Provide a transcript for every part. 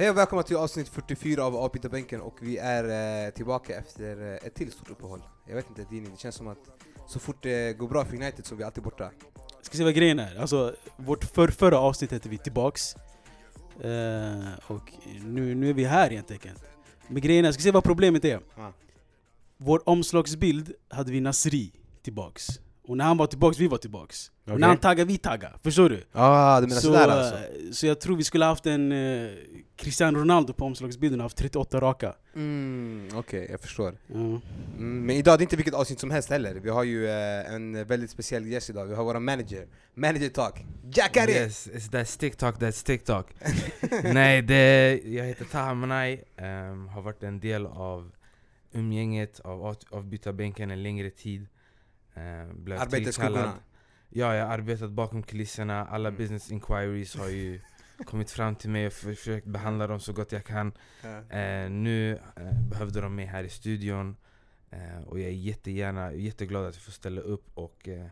Hej och välkomna till avsnitt 44 av Avbytarbänken och vi är eh, tillbaka efter eh, ett till stort uppehåll. Jag vet inte Dini, det känns som att så fort det går bra för United så är vi alltid borta. Ska se vad grejen är. Alltså, vårt för, förra avsnitt hette vi tillbaks. Eh, och nu, nu är vi här helt enkelt. Men grejen är, ska se vad problemet är. Ja. Vår omslagsbild hade vi Nasri tillbaks. Och när han var tillbaks, vi var tillbaks. Och Okej. när han taggar, vi taggar. Förstår du? Ah, du menar så, sådär alltså? eh, så jag tror vi skulle haft en eh, Cristiano Ronaldo på omslagsbilden och haft 38 raka. Mm, Okej, jag förstår. Ja. Mm, men idag det är inte vilket avsnitt som helst heller. Vi har ju eh, en väldigt speciell gäst idag. Vi har vår manager, Manager Talk, Jacare! Yes, it's that stick talk, that's TikTok. Nej, det, jag heter Taha Manai, ehm, har varit en del av umgänget av av- avbytarbänken en längre tid. Um, blev tillkallad. Ja, jag har arbetat bakom kulisserna. Alla Mm. business inquiries har ju kommit fram till mig och för- försökt behandla dem så gott jag kan. Ja. Eh, nu eh, behövde de mig här i studion. Eh, och jag är jättegärna, jätteglad att jag får ställa upp och eh,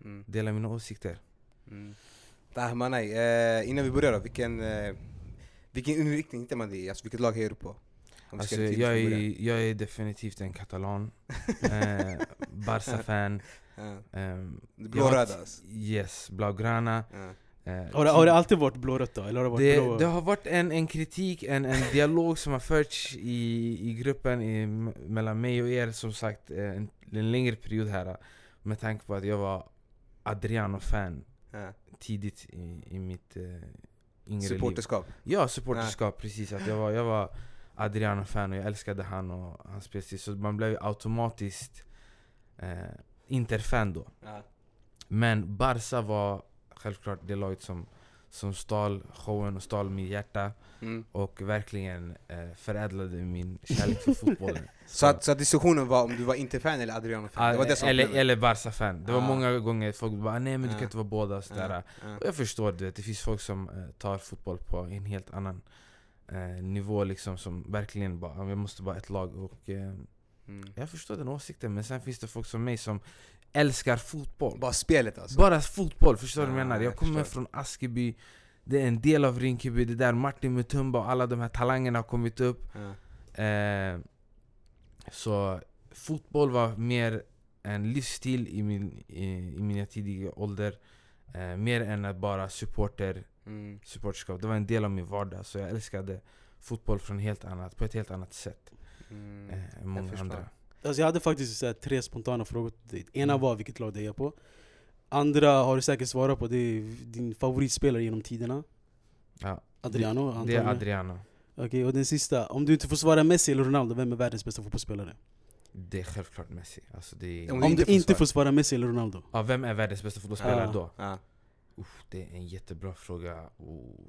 Mm, dela mina åsikter. mm. Taha Manai, eh, innan vi börjar då, vilken, eh, vilken inriktning hittar man det i? Alltså vilket lag hejar du på? Alltså, jag, är, jag är definitivt en katalan. eh, Barca-fan. Ja. ehm, Blåröda alltså. Yes, blaugrana. Ja. Eh, Har, det, har det alltid varit blårött då? Eller har det varit det, blå? det har varit en, en kritik, en, en dialog som har förts i, i gruppen i, mellan mig och er som sagt eh, en, en längre period här. Med tanke på att jag var Adriano-fan Ja. tidigt i, i mitt eh, yngre liv. Supporterskap. Ja, supporterskap precis. Att jag, var, jag var Adriano-fan och jag älskade han och hans spelstil. Så man blev automatiskt eh, Inter-fan då. Ja. Men Barca var självklart det laget som, som stal showen och stal mitt hjärta. Mm. Och verkligen eh, förädlade min kärlek för fotbollen. Så, att, så att diskussionen var om du var inte fan eller Adriano-fan? Det var det som Ah, eller, eller Barca-fan. Det var Ah. många gånger folk bara nej men du Ah. kan inte vara båda. och Sådär. Ja, ja. Och jag förstår det, det finns folk som eh, tar fotboll på en helt annan eh, nivå liksom som verkligen bara, "Ja, vi måste vara ett lag och eh, Mm. jag förstår den åsikten men sen finns det folk som mig som älskar fotboll. Bara spelet alltså? Bara fotboll, förstår du vad jag Ah, menar? Jag jag kommer förstår. från Askeby, det är en del av Rinkeby, det där Martin Mutumba och alla de här talangerna har kommit upp. Ja. Eh, så fotboll var mer en livsstil i, min, i, i mina tidiga ålder. Eh, mer än att bara supporter, Mm. supporterskap. Det var en del av min vardag. Så jag älskade fotboll från helt annat, på ett helt annat sätt Mm. eh, än många förstår. andra. Alltså jag hade faktiskt så här, tre spontana frågor till dig. Ena Mm. var vilket lag du hejar på. Andra har du säkert svarat på, det är din favoritspelare genom tiderna. Ja, Adriano det är antagligen. Adriano. Okej, och den sista. Om du inte får svara Messi eller Ronaldo, vem är världens bästa fotbollsspelare? Det är självklart Messi. Alltså det är, Om Om, du inte inte får svara. Messi eller Ronaldo? ja, vem är världens bästa fotbollsspelare Ah. då? Ja. Uff, det är en jättebra fråga.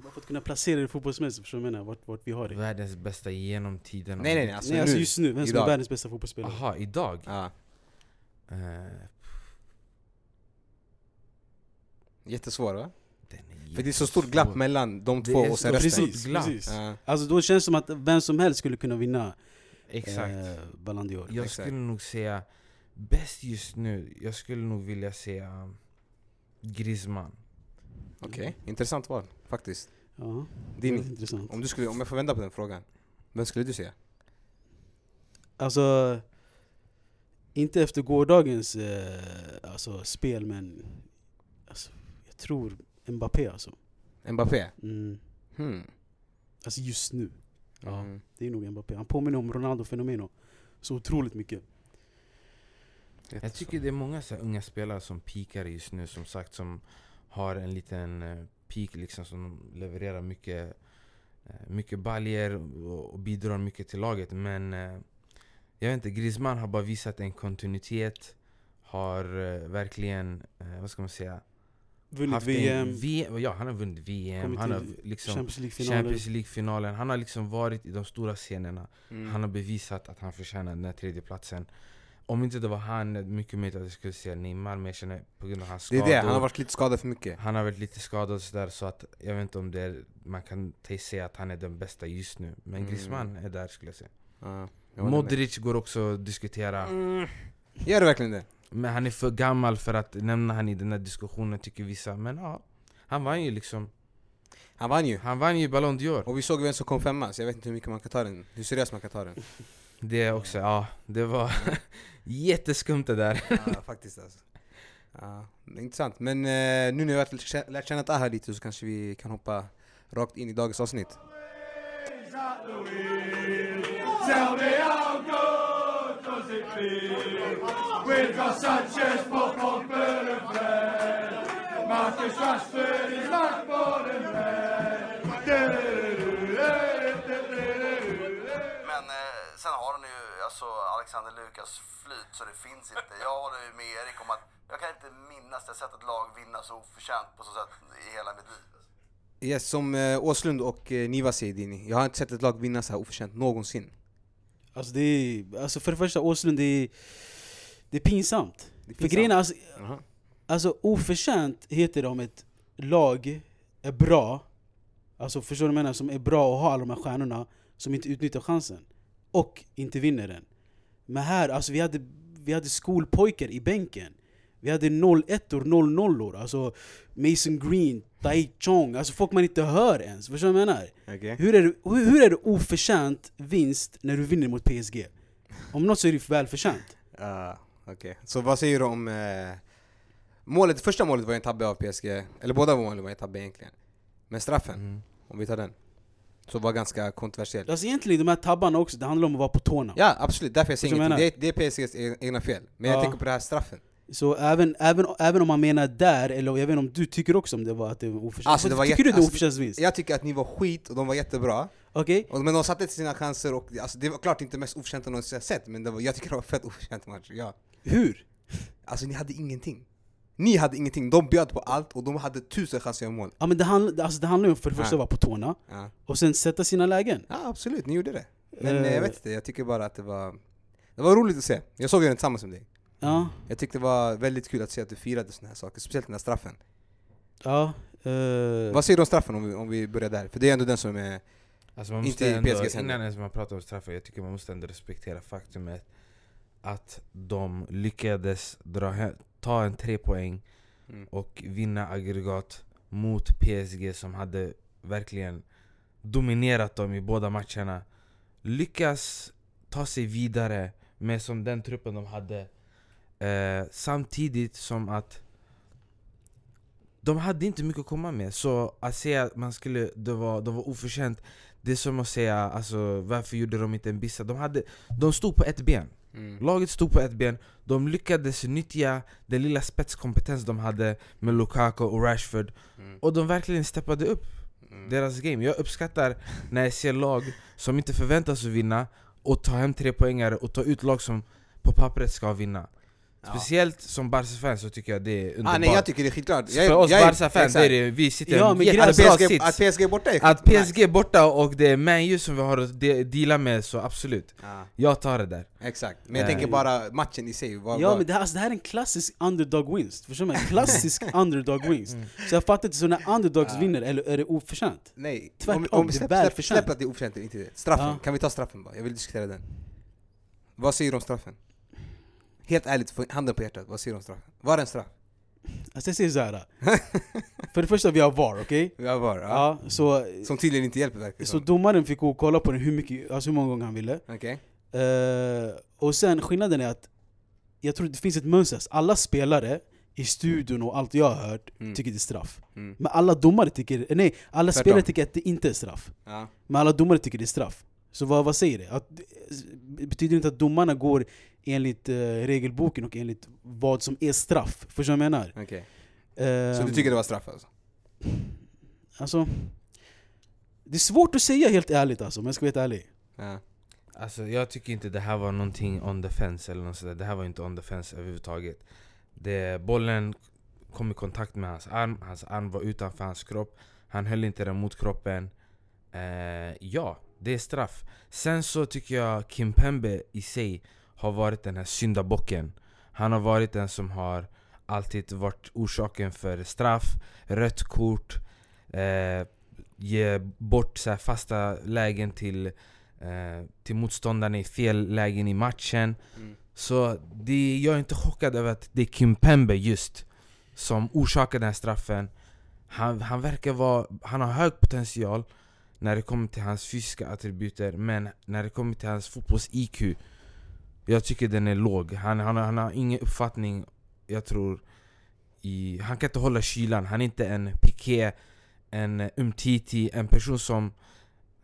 Bara för att kunna placera dig fotbollsmässigt, förstår du vad jag menar? Vart, vart vi har dig. Världens bästa genom tiderna. Nej nej nej, alltså Nej alltså nu. just nu, vem som idag. är världens bästa fotbollsspelare? Aha, idag? Ja. Eh, Jättesvår va? För det är så stort glapp mellan de Det två är och sen resten. Precis, glapp. precis. Ja. Alltså då känns det som att vem som helst skulle kunna vinna Exakt. eh, Ballon d'Or. Jag exakt. skulle nog säga, bäst just nu, jag skulle nog vilja säga Griezmann. Okej, intressant val faktiskt. Ja, Dini, det är intressant. om, du skulle, om jag får vända på den frågan. Vem skulle du säga? Alltså, inte efter gårdagens eh, alltså, spel men alltså, jag tror Mbappé alltså. Mbappé? Mm. Hmm. Alltså just nu. Ja, Mm. det är nog Mbappé. Han påminner om Ronaldo Fenomeno så otroligt mycket. Jag tycker det är många så unga spelare som pikar just nu, som sagt, som har en liten eh, peak liksom, som levererar mycket, eh, mycket baljer och, bidrar mycket till laget. Men eh, jag vet inte, Griezmann har bara visat en kontinuitet, har verkligen, vad ska man säga, Vunnit VM, VM ja, han har vunnit VM, Kommit han har liksom Champions League-finalen. Han har liksom varit i de stora scenerna. Mm. Han har bevisat att han förtjänar den här tredjeplatsen. Om inte det var han, mycket möjligt att jag skulle säga Neymar, men jag känner på grund av hans Det är skador. det, han har varit lite skadad för mycket. han har varit lite skadad och sådär, så att jag vet inte om det är, man kan säga att han är den bästa just nu. Men Mm. Griezmann är där skulle jag säga. Ja, jag. Modric går också att diskutera. Mm. Gör det verkligen det? Men han är för gammal för att nämna han i den här diskussionen tycker vissa. Men ja, han vann ju liksom Han vann ju. Han vann ju Ballon d'Or. Och vi såg vem som kom femma, så jag vet inte hur mycket man kan ta den. Hur seriöst man kan ta den. Det också, ja. Det var jätteskumt det där. ja, faktiskt alltså. Ja, intressant. Men eh, nu när vi har lärt känna Taha lite så kanske vi kan hoppa rakt in i dagens avsnitt. Sen har han ju alltså Alexander Lukas flyt så det finns inte. Jag håller ju med Erik om att jag kan inte minnas det sett ett lag vinna så oförtjänt på så sätt i hela mitt liv. Yes, som eh, Åslund och eh, Niva säger Dini, jag har inte sett ett lag vinna så här oförtjänt någonsin. Alltså det är, alltså för det första Åslund, det är, det är pinsamt. Det är För grejen är, alltså, Jaha. alltså oförtjänt heter det om ett lag är bra, alltså förstår du vad jag menar? Som är bra och har alla de här stjärnorna, som inte utnyttjar chansen. Och inte vinner den. Men här, alltså vi hade, vi hade skolpojkar i bänken. Vi hade 01 or 00 alltså Mason Green, Tai Chong, alltså folk man inte hör ens. Förstår du vad jag menar? Okej. Hur är, det, hur, hur är det oförtjänt vinst när du vinner mot PSG? Om något så är det välförtjänt. Ah, Okej, så vad säger du om... Eh, målet, första målet var en tabbe av PSG, eller båda målen var en tabbe egentligen. Men straffen, Mm. om vi tar den, så var ganska kontroversiell. Alltså egentligen de här tabbarna också, det handlar om att vara på tårna. Ja absolut, därför jag säger ingenting. jag Det det är PSGs e- egna fel. Men jag Ja. tänker på det här straffen. Så även, även, även om man menar där, eller jag vet inte om du tycker också om det var att det var oförtjänt. Alltså, var tycker jätte- du det är alltså, vinst? Jag tycker att ni var skit och de var jättebra. Okej? Och, men de satte till sina chanser och alltså, det var klart inte mest oförtjänta någonsin jag sett, men det var, jag tycker det var fett oförtjänt match. Ja. Hur? Alltså ni hade ingenting. Ni hade ingenting, de bjöd på allt och de hade tusen chanser att göra mål. Ja men det, handl, alltså, det handlar ju om för det första att vara på tårna, Ja. och sen sätta sina lägen. ja absolut, ni gjorde det. Men Eh. jag vet inte, jag tycker bara att det var... Det var roligt att se. Jag såg den tillsammans med dig. Ja, Jag tyckte det var väldigt kul att se att du firade såna här saker, speciellt den här straffen. ja. eh, Vad säger du om straffen om vi, om vi börjar där? För det är ändå den som är... Alltså man Inte måste i ändå, händer. innan ens man pratar om straffar, jag tycker man måste ändå respektera faktumet att de lyckades dra he- ta en tre poäng Mm. och vinna aggregat mot PSG som hade verkligen dominerat dem i båda matcherna. Lyckas ta sig vidare med som den truppen de hade. Eh, samtidigt som att de hade inte mycket att komma med. Så att säga att man skulle, det var, de var oförtjänt, det är som att säga alltså, varför gjorde de inte en bissa? De, hade, de stod på ett ben. Mm. Laget stod på ett ben, de lyckades nyttja den lilla spetskompetens de hade med Lukaku och Rashford Mm. Och de verkligen steppade upp Mm. deras game Jag uppskattar när jag ser lag som inte förväntas att vinna och ta hem tre poängare och ta ut lag som på pappret ska vinna Ja. Speciellt som Barca-fan så tycker jag det är underbart Ah, nej jag tycker det är skitklart. Jag, För oss Barca-fans, det är det, vi sitter Ja, i en jättebra PSG, sits att PSG är borta är Att PSG är borta och det är Man som vi har att de- deala med så absolut Ja, Jag tar det där exakt. Men jag Eh. tänker bara matchen i sig. Vad, Ja vad, men det här, alltså, det här är en klassisk underdog winst, förstår du? En klassisk underdog winst. Mm. Så jag fattar inte, så när underdogs Ja. vinner, eller är det oförtjänt? nej, Tvärtom, om, om det är släpp, släpp, släpp att det är oförtjänt inte det. Straffen, kan vi ta straffen bara? Jag vill diskutera den. Vad säger du om straffen? Helt ärligt, handen på hjärtat, vad säger du om straffen? Var det en straff? Alltså jag säger såhär. För det första, vi har VAR, okej? Vi har var, ja. Ja, så, Som tydligen inte hjälper verkar det så domaren fick gå och kolla på den hur, mycket, alltså hur många gånger han ville. Okej? Eh, och sen skillnaden är att jag tror det finns ett mönster. Alla spelare i studion och allt jag har hört Mm. tycker det är straff. Mm. Men alla domare tycker, nej, alla Tvärtom. spelare tycker att det inte är straff. Ja. Men alla domare tycker det är straff. Så vad, vad säger det? Att, det betyder inte att domarna går enligt eh, regelboken och enligt vad som är straff. Förstår du vad jag menar? Okej. Eh, Så du tycker det var straff alltså? Alltså, det är svårt att säga helt ärligt alltså, om jag ska vara helt ärlig. Ja. Alltså jag tycker inte det här var någonting on the fence eller något sådär. Det här var inte on the fence överhuvudtaget. Det, bollen kom i kontakt med hans arm, hans arm var utanför hans kropp. Han höll inte den mot kroppen. Eh, ja, det är straff. Sen så tycker jag Kim Pembe i sig har varit den här syndabocken. Han har varit den som har alltid varit orsaken för straff, rött kort, eh, ge bort så här fasta lägen till eh, till motståndarna i fel lägen i matchen. Mm. Så det, jag är inte chockad över att det är Kim Pembe just som orsakar den här straffen. han, han verkar vara, han har hög potential när det kommer till hans fysiska attributer Men när det kommer till hans fotbolls-IQ Jag tycker den är låg, han, han, han har ingen uppfattning Jag tror i, Han kan inte hålla kylan, han är inte en Piqué En Umtiti, en person som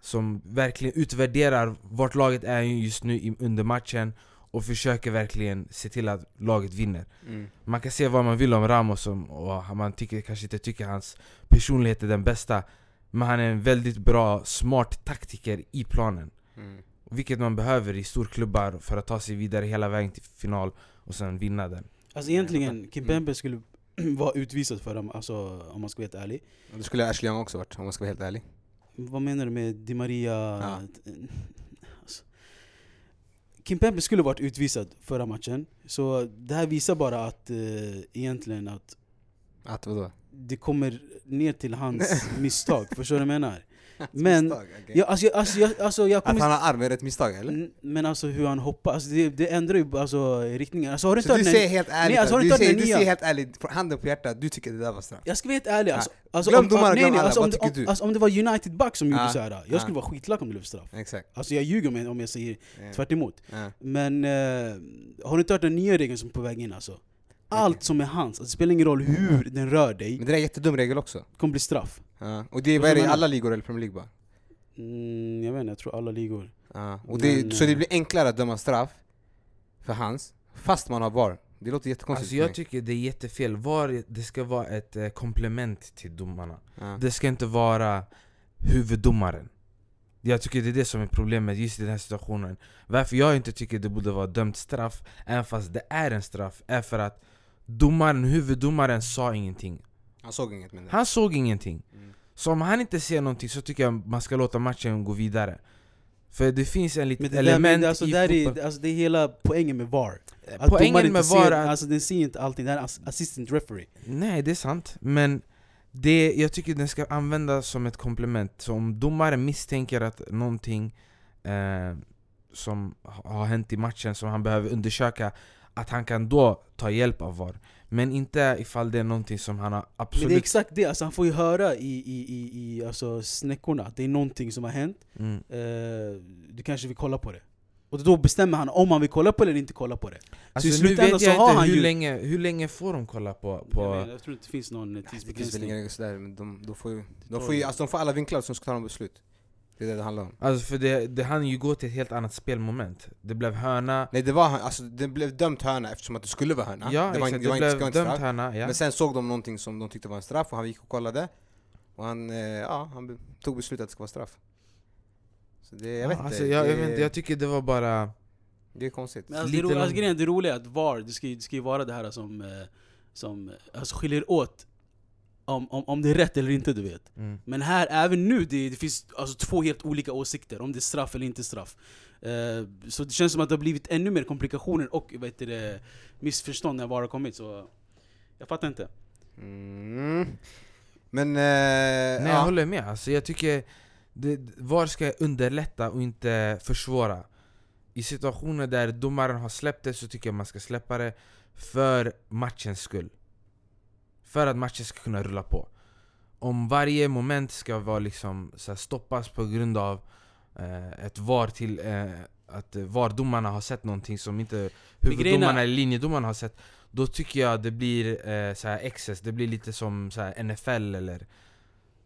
Som verkligen utvärderar vart laget är just nu under matchen Och försöker verkligen se till att laget vinner Mm. man kan säga vad man vill om Ramos och man tycker, kanske inte tycker hans personlighet är den bästa Men han är en väldigt bra, smart taktiker i planen Mm. Vilket man behöver i storklubbar för att ta sig vidare hela vägen till final och sen vinna den Alltså egentligen, Mm. Kimpembe skulle vara utvisad för dem, alltså, om man ska vara helt ärlig. Det skulle Ashley Young också varit om man ska vara helt ärlig. Vad menar du med Di Maria? Ja. Alltså, Kimpembe skulle varit utvisad förra matchen, så det här visar bara att eh, egentligen att Att vadå? det kommer ner till hans misstag, förstår du vad jag menar? Men- Misstag, okej. Jag, alltså, jag, alltså, jag, alltså, jag Att han har arm är ett misstag eller? Men alltså hur han hoppar, alltså, det, det ändrar ju alltså, riktningen. Alltså, har du Så du säger helt ärligt, Nej, alltså, du säger, du säger helt ärligt, handen på hjärtat, du tycker det där var straff? Jag ska vara helt ärlig, alltså, alltså, Glöm om, domarna, glöm alla, vad det- tycker du? alltså, om det var United Back som gjorde Ja, så här, jag ja. skulle vara skitlack om det blev straff. Exakt. Alltså jag ljuger om jag, om jag säger Ja. tvärt emot. Men eh, har du inte hört den nya regeln som är på väg in alltså? Allt som är hans, alltså, det spelar ingen roll hur den rör dig, Men det där är en jättedum regel också. kommer bli straff. Ja. Och det är, Vad är det i alla ligor eller Premier League bara? Mm, jag vet inte, jag tror alla ligor. Ja. Och det, Men, så det eh, blir enklare att döma straff för hans, fast man har VAR. Det låter jättekonstigt Alltså för jag tycker det är jättefel, VAR det ska vara ett eh, komplement till domarna ja. Det ska inte vara huvuddomaren Jag tycker det är det som är problemet just i den här situationen Varför jag inte tycker det borde vara dömt straff, även fast det är en straff, är för att domaren, huvuddomaren sa ingenting Han såg inget det. Han såg ingenting Mm. Så om han inte ser någonting så tycker jag man ska låta matchen gå vidare För det finns en Men litet där, men element alltså, i där fotboll är, alltså, det är hela poängen med VAR. Att domaren Poängen inte med ser, VAR att alltså den ser inte allting, det är assistant referee. Nej, det är sant. Men det, jag tycker den ska användas som ett komplement. Så om domaren misstänker att någonting eh, som ha- har hänt i matchen som han behöver undersöka, att han kan då ta hjälp av VAR. Men inte ifall det är någonting som han har Men absolut... det är exakt det, alltså, han får ju höra i, i, i, i alltså, snäckorna att det är någonting som har hänt, Mm. eh, du kanske vill kolla på det. Och då bestämmer han om han vill kolla på det eller inte kolla på det. Alltså, i nu slutändan så har inte han hur, ju- länge, hur länge får de kolla på... på Jag, vet, jag tror inte det finns någon eh, Det finns väl tidsbegränsning. regler sådär, men de, de, får ju, de, får ju, alltså, de får alla vinklar som ska ta de beslut. Det är det det handlar om. Alltså för det, det hann ju gå till ett helt annat spelmoment. Det blev hörna, Nej det var alltså det blev dömt hörna eftersom att det skulle vara hörna. ja det var, exakt, det var det ska blev dömt straff. hörna, ja. Men sen såg de någonting som de tyckte var en straff och han gick och kollade. Och han, eh, ja, han tog beslutet att det ska vara straff. Så det, jag vet Ja, inte, alltså, jag, det, jag, vet inte, jag tycker det var bara... det är konstigt. Men alltså, Lite det, ro, alltså, grejen, det roliga är att VAR, det ska, det ska ju vara det här som, eh, som alltså, skiljer åt om, om, om det är rätt eller inte, du vet. Mm. Men här, även nu, det, det finns alltså, två helt olika åsikter om det är straff eller inte straff. Eh, så det känns som att det har blivit ännu mer komplikationer och vet du, missförstånd när VAR har kommit. Så jag fattar inte. Mm. Men, eh, Nej jag ja. håller med, alltså, jag tycker det, VAR ska underlätta och inte försvåra I situationer där domaren har släppt det så tycker jag man ska släppa det för matchens skull För att matchen ska kunna rulla på. Om varje moment ska vara liksom så stoppas på grund av eh, ett VAR till eh, att VAR-domarna har sett någonting som inte huvuddomarna eller linjedomarna har sett Då tycker jag det blir eh, så här excess, det blir lite som så här NFL eller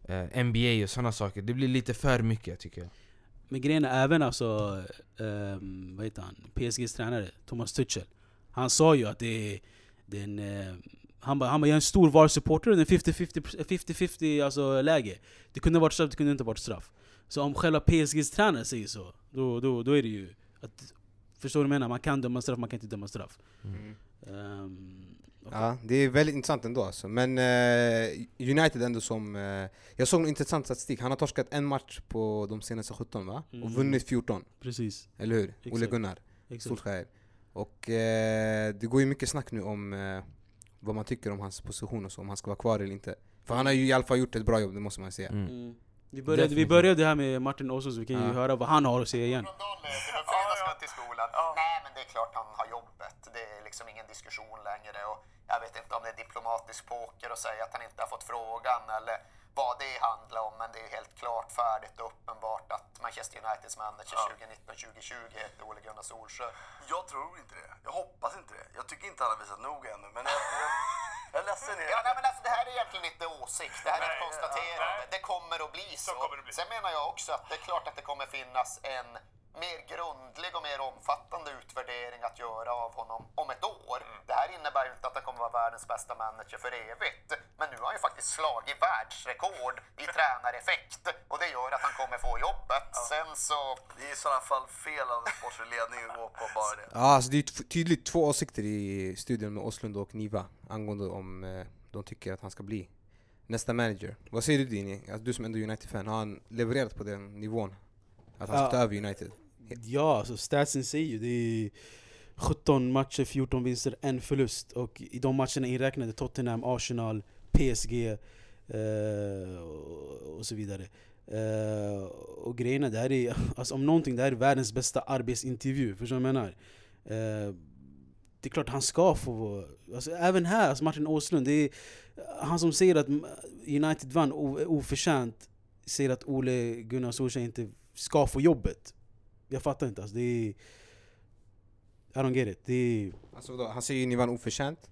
eh, NBA och sådana saker. Det blir lite för mycket tycker jag. Men grejen är även alltså, ehm, vad heter han, PSGs tränare, Thomas Tuchel. Han sa ju att det är, det är en, eh, han bara, han bara, jag är en stor VAR-supporter, det är en 50-50 50-50 alltså, läge. Det kunde varit straff, det kunde inte varit straff. Så om själva PSGs tränare säger så, då, då, då är det ju att, Förstår du vad jag menar? Man kan döma straff, man kan inte döma straff. Mm. Ehm, okej. Ja, det är väldigt intressant ändå alltså. Men eh, United ändå som... Eh, jag såg en intressant statistik, han har torskat en match på de senaste 17 va? Och Mm. vunnit 14, Precis. eller hur? Ole Exakt. Gunnar, Exakt. Solskjaer. Och eh, det går ju mycket snack nu om vad man tycker om hans position och så, om han ska vara kvar eller inte. För han har ju i alla fall gjort ett bra jobb, det måste man säga. mm. Mm. Vi, började, vi började här med Martin så vi kan ju Ja. höra vad han har att säga igen. Till skolan. Nej, men det är klart han har jobbet. Det är liksom ingen diskussion längre. Och jag vet inte om det är diplomatisk poker att säga att han inte har fått frågan eller vad det handlar om. Men det är helt klart färdigt och uppenbart att Manchester Uniteds manager 2019-2020 heter Ole Gunnar Solskjaer. Jag tror inte det. Jag hoppas inte det. Jag tycker inte han har visat nog ännu. Men jag, jag, jag är ledsen. Ja, nej, men alltså, det här är egentligen inte åsikt, det här är ett konstaterande. Det kommer att bli så. kommer det bli. Sen menar jag också att det är klart att det kommer finnas en mer grundlig och mer omfattande utvärdering att göra av honom om ett år. Mm. Det här innebär ju inte att han kommer vara världens bästa manager för evigt. Men nu har han ju faktiskt slagit världsrekord i tränareffekt och det gör att han kommer få jobbet. Sen så... Det är i sådana fall fel av en sportslig ledning att gå på bara det. Ja, alltså det är tydligt två åsikter i studion med Åslund och Niva angående om eh, de tycker att han ska bli nästa manager. Vad säger du Dini? Alltså, du som ändå är United-fan, har han levererat på den nivån? Att han ska Ja. ta över United? Ja, alltså statsen säger ju det är 17 matcher, 14 vinster, en förlust. Och i de matcherna inräknade Tottenham, Arsenal, PSG eh, och, och så vidare. Eh, och grejen är, det här är, alltså om någonting, det här är världens bästa arbetsintervju. Förstår du vad jag menar? Eh, det är klart han ska få. Alltså även här, alltså Martin Åslund, det är han som säger att United vann oförtjänt, säger att Ole Gunnar Solskjaer inte ska få jobbet. Jag fattar inte alltså, det är... I don't get it. Det är, Alltså, då, han säger ju ni vann oförtjänt.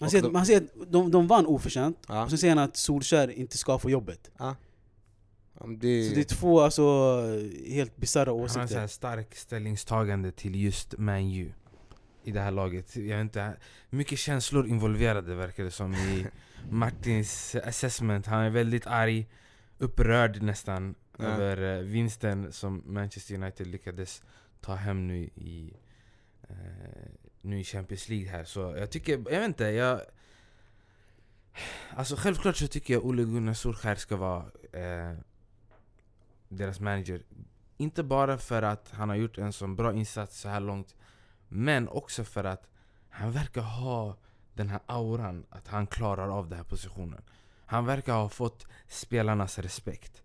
han, säger, de- han säger att de, de vann oförtjänt, Ja. och sen säger han att Solskjaer inte ska få jobbet. Ja, men det, Så det är två alltså, helt bisarra Han har en sån här åsikter. stark ställningstagande till just Man U i det här laget. Jag vet inte, mycket känslor involverade verkar det som i Martins assessment. Han är väldigt arg, upprörd nästan Ja. över eh, vinsten som Manchester United lyckades ta hem nu i, eh, nu i Champions League här. Så jag tycker, jag vet inte, jag... Alltså självklart så tycker jag Ole Gunnar Solskjaer ska vara eh, deras manager. Inte bara för att han har gjort en så bra insats så här långt Men också för att han verkar ha den här auran att han klarar av den här positionen Han verkar ha fått spelarnas respekt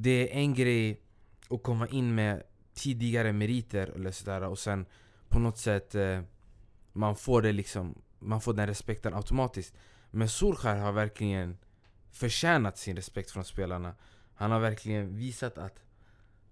det är en grej att komma in med tidigare meriter eller sådär och sen på något sätt eh, man får det liksom Man får den respekten automatiskt. Men Solskjaer har verkligen förtjänat sin respekt från spelarna. Han har verkligen visat att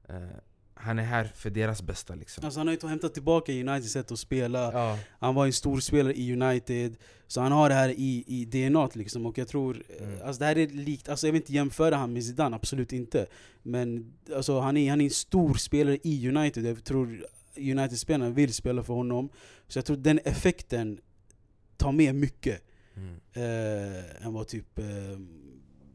eh, han är här för deras bästa liksom. Alltså han har ju hämtat tillbaka Uniteds sätt att spela, Ja, han var en stor spelare i United. Så han har det här i, i DNA liksom, och jag tror, eh, Mm. alltså det här är likt, alltså jag vill inte jämföra han med Zidane, absolut inte. Men alltså han är, han är en stor spelare i United, jag tror United-spelarna vill spela för honom. Så jag tror den effekten tar med mycket mm. eh, än vad typ eh,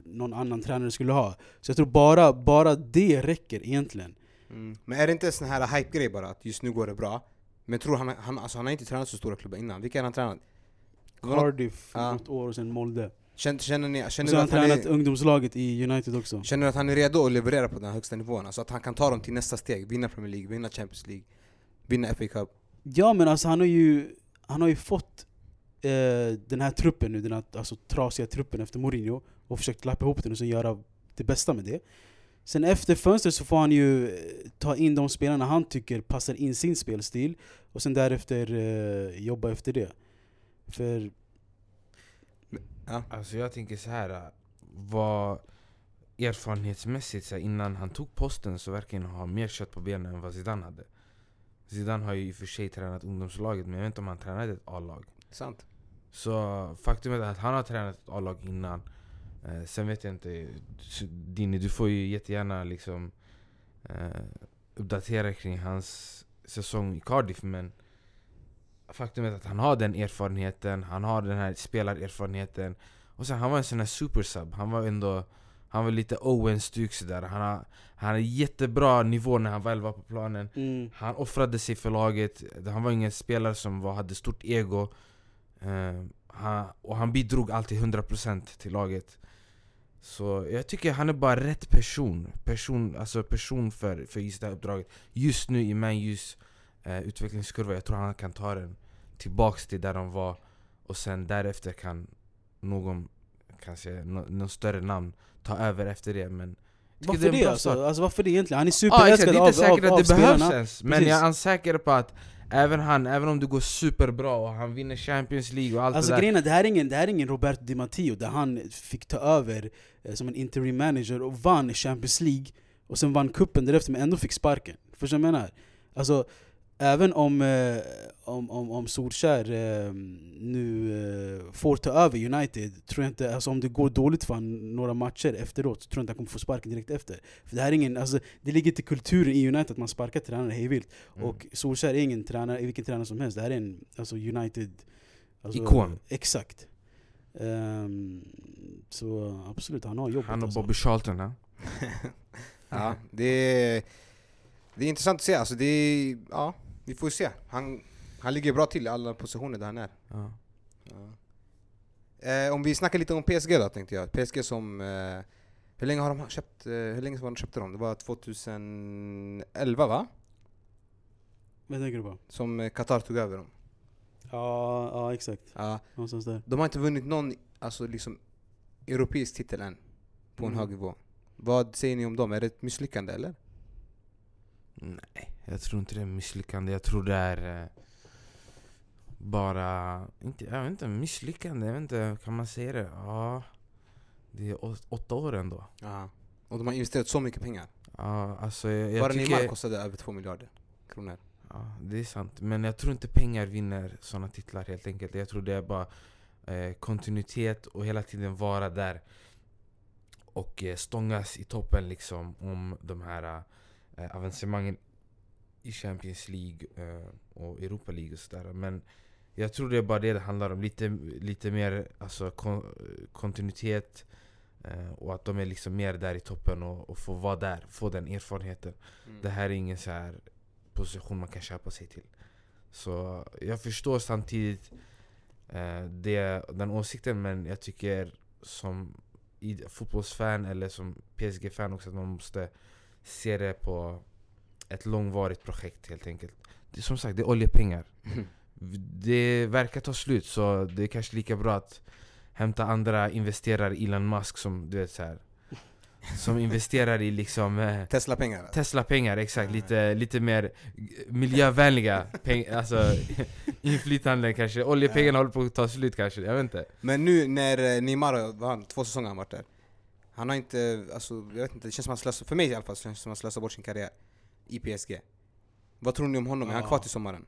någon annan tränare skulle ha. Så jag tror bara, bara det räcker egentligen mm. Men är det inte en sån här hype-grej bara, att just nu går det bra? Men tror han, han, alltså han har inte tränat så stora klubbar innan, vilka har han tränat? Cardiff Ja. något år och sen Molde Känner, känner ni, Och känner sen ni har han tränat är, ungdomslaget i United också känner du att han är redo att leverera på den högsta nivån? Alltså att han kan ta dem till nästa steg, vinna Premier League, vinna Champions League, vinna FA Cup? Ja men alltså han har ju, han har ju fått eh, den här truppen nu, den här alltså, trasiga truppen efter Mourinho och försökt lappa ihop den och sen göra det bästa med det. Sen efter fönstret så får han ju eh, ta in de spelarna han tycker passar in sin spelstil och sen därefter eh, jobba efter det. För Alltså jag tänker så här. äh, Vad erfarenhetsmässigt så här, innan han tog posten så verkar han ha mer kött på benen än vad Zidane hade. Zidane har ju i och för sig tränat ungdomslaget men jag vet inte om han tränade ett A-lag. Sant? Så faktum är att han har tränat ett A-lag innan. Eh, sen vet jag inte, Dini du får ju jättegärna liksom eh, uppdatera kring hans säsong i Cardiff men Faktum är att han har den erfarenheten, han har den här spelarerfarenheten. Och sen han var en sån här supersub, han var ändå Han var lite Owen-stuk sådär. Han har, han har jättebra nivå när han väl var på planen. Mm, han offrade sig för laget, han var ingen spelare som var, hade stort ego. Eh, han, Och han bidrog alltid 100% till laget Så jag tycker han är bara rätt person, person alltså person för, för just det här uppdraget Just nu i Man U's eh, utvecklingskurva, jag tror han kan ta den tillbaks till där de var Och sen därefter kan någon, kanske nå- någon större namn ta över efter det men varför det bra alltså? alltså? Varför det egentligen? Han är Ja exakt, superälskad det är av, inte säkert av, av att det behövs spelarna ens Men Precis. jag är säker på att Även han, även om det går superbra och han vinner Champions League och allt Alltså det där grejen det här är ingen, det här är ingen Roberto Di Matteo där han fick ta över eh, som en interim manager och vann Champions League och sen vann kuppen därefter men ändå fick sparken. Förstår du vad jag menar? Alltså, även om, eh, om, om, om Solskär eh, nu eh, får ta över United, tror jag inte, alltså om det går dåligt för några matcher efteråt, så tror jag inte han kommer få sparken direkt efter. För det här är ingen, alltså, det ligger till kulturen i United att man sparkar tränare hejvilt. Mm. Och Solskär är ingen tränare, vilken tränare som helst, det här är en alltså United alltså, Ikon. Exakt. Ehm, så absolut, han har jobbet Han och alltså. Bobby Charlton ja. Ja, det är, det är intressant att se. Alltså det är, ja, vi får se. Han, han ligger bra till i alla positioner där han är. ja. Eh, om vi snackar lite om PSG då tänkte jag. PSG som... Eh, hur länge har de köpt, eh, hur länge var de köpte dem? Det var 2011 va? Vad tänker du på? Som eh, Qatar tog över dem. Ja, ja exakt. Ja, Någonstans där. de har inte vunnit någon alltså, liksom, europeisk titel än. På en Mm. hög nivå. Vad säger ni om dem? Är det ett misslyckande eller? Nej, jag tror inte det är misslyckande. Jag tror det är eh, bara, inte, jag vet inte, misslyckande. Jag vet inte, kan man säga det? Ja, det är åtta år ändå. Ja. Och de har investerat så mycket pengar. Ja, alltså jag, jag Bara tycker... Neymar kostade över två miljarder kronor. Ja, det är sant. Men jag tror inte pengar vinner sådana titlar helt enkelt. Jag tror det är bara eh, kontinuitet och hela tiden vara där och eh, stångas i toppen liksom om de här eh, avancemangen i Champions League eh, och Europa League och sådär. Men jag tror det är bara det det handlar om. Lite, lite mer alltså, kon, kontinuitet eh, och att de är liksom mer där i toppen och, och får vara där, få den erfarenheten. Det här är ingen så här position man kan köpa sig till. Så jag förstår samtidigt eh, det, den åsikten men jag tycker som fotbollsfan eller som PSG-fan också att man måste se det på ett långvarigt projekt helt enkelt. Det, som sagt, det är oljepengar. Det verkar ta slut så det är kanske lika bra att hämta andra investerare, Elon Musk som du vet så här Som investerar i liksom eh, Tesla-pengar. Tesla-pengar, exakt. Lite, lite mer miljövänliga peng, alltså, inflytande kanske. Oljepengarna håller på att ta slut kanske, jag vet inte. Men nu när eh, Neymar, har han, två säsonger han varit där. Han har inte, alltså jag vet inte, det känns som han slösar, för mig i alla fall, känns som han slösar bort sin karriär i PSG. Vad tror ni om honom? Är han Ja. kvar till sommaren?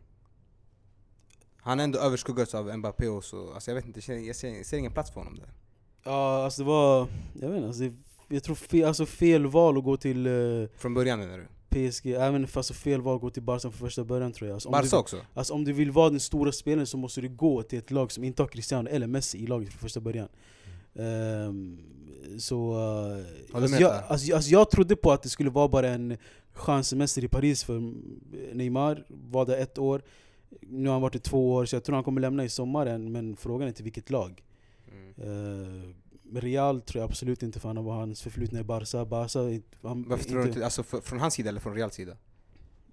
Han är ändå överskuggats av Mbappé och så, alltså jag vet inte, jag ser, jag ser, jag ser ingen plats för honom där. Ja, alltså det var... Jag vet inte, alltså, det, jag tror fe, alltså fel val att gå till eh, Från början menar du? PSG, även fast alltså fel val att gå till Barca från första början tror jag. Alltså, Barca du, också? alltså, om du vill vara den stora spelaren så måste du gå till ett lag som inte har Cristiano eller Messi i laget från första början. Ehm, så... eh, alltså, med jag, alltså, jag- alltså, jag trodde på att det skulle vara bara en chanssemester i Paris för Neymar, var där ett år. Nu har han varit i två år, så jag tror han kommer lämna i sommaren, men frågan är till vilket lag. Mm. Eh, Real tror jag absolut inte för han har hans förflutna i Barca. Barca han, Varför tror du inte, alltså för, från hans sida eller från Reals sida?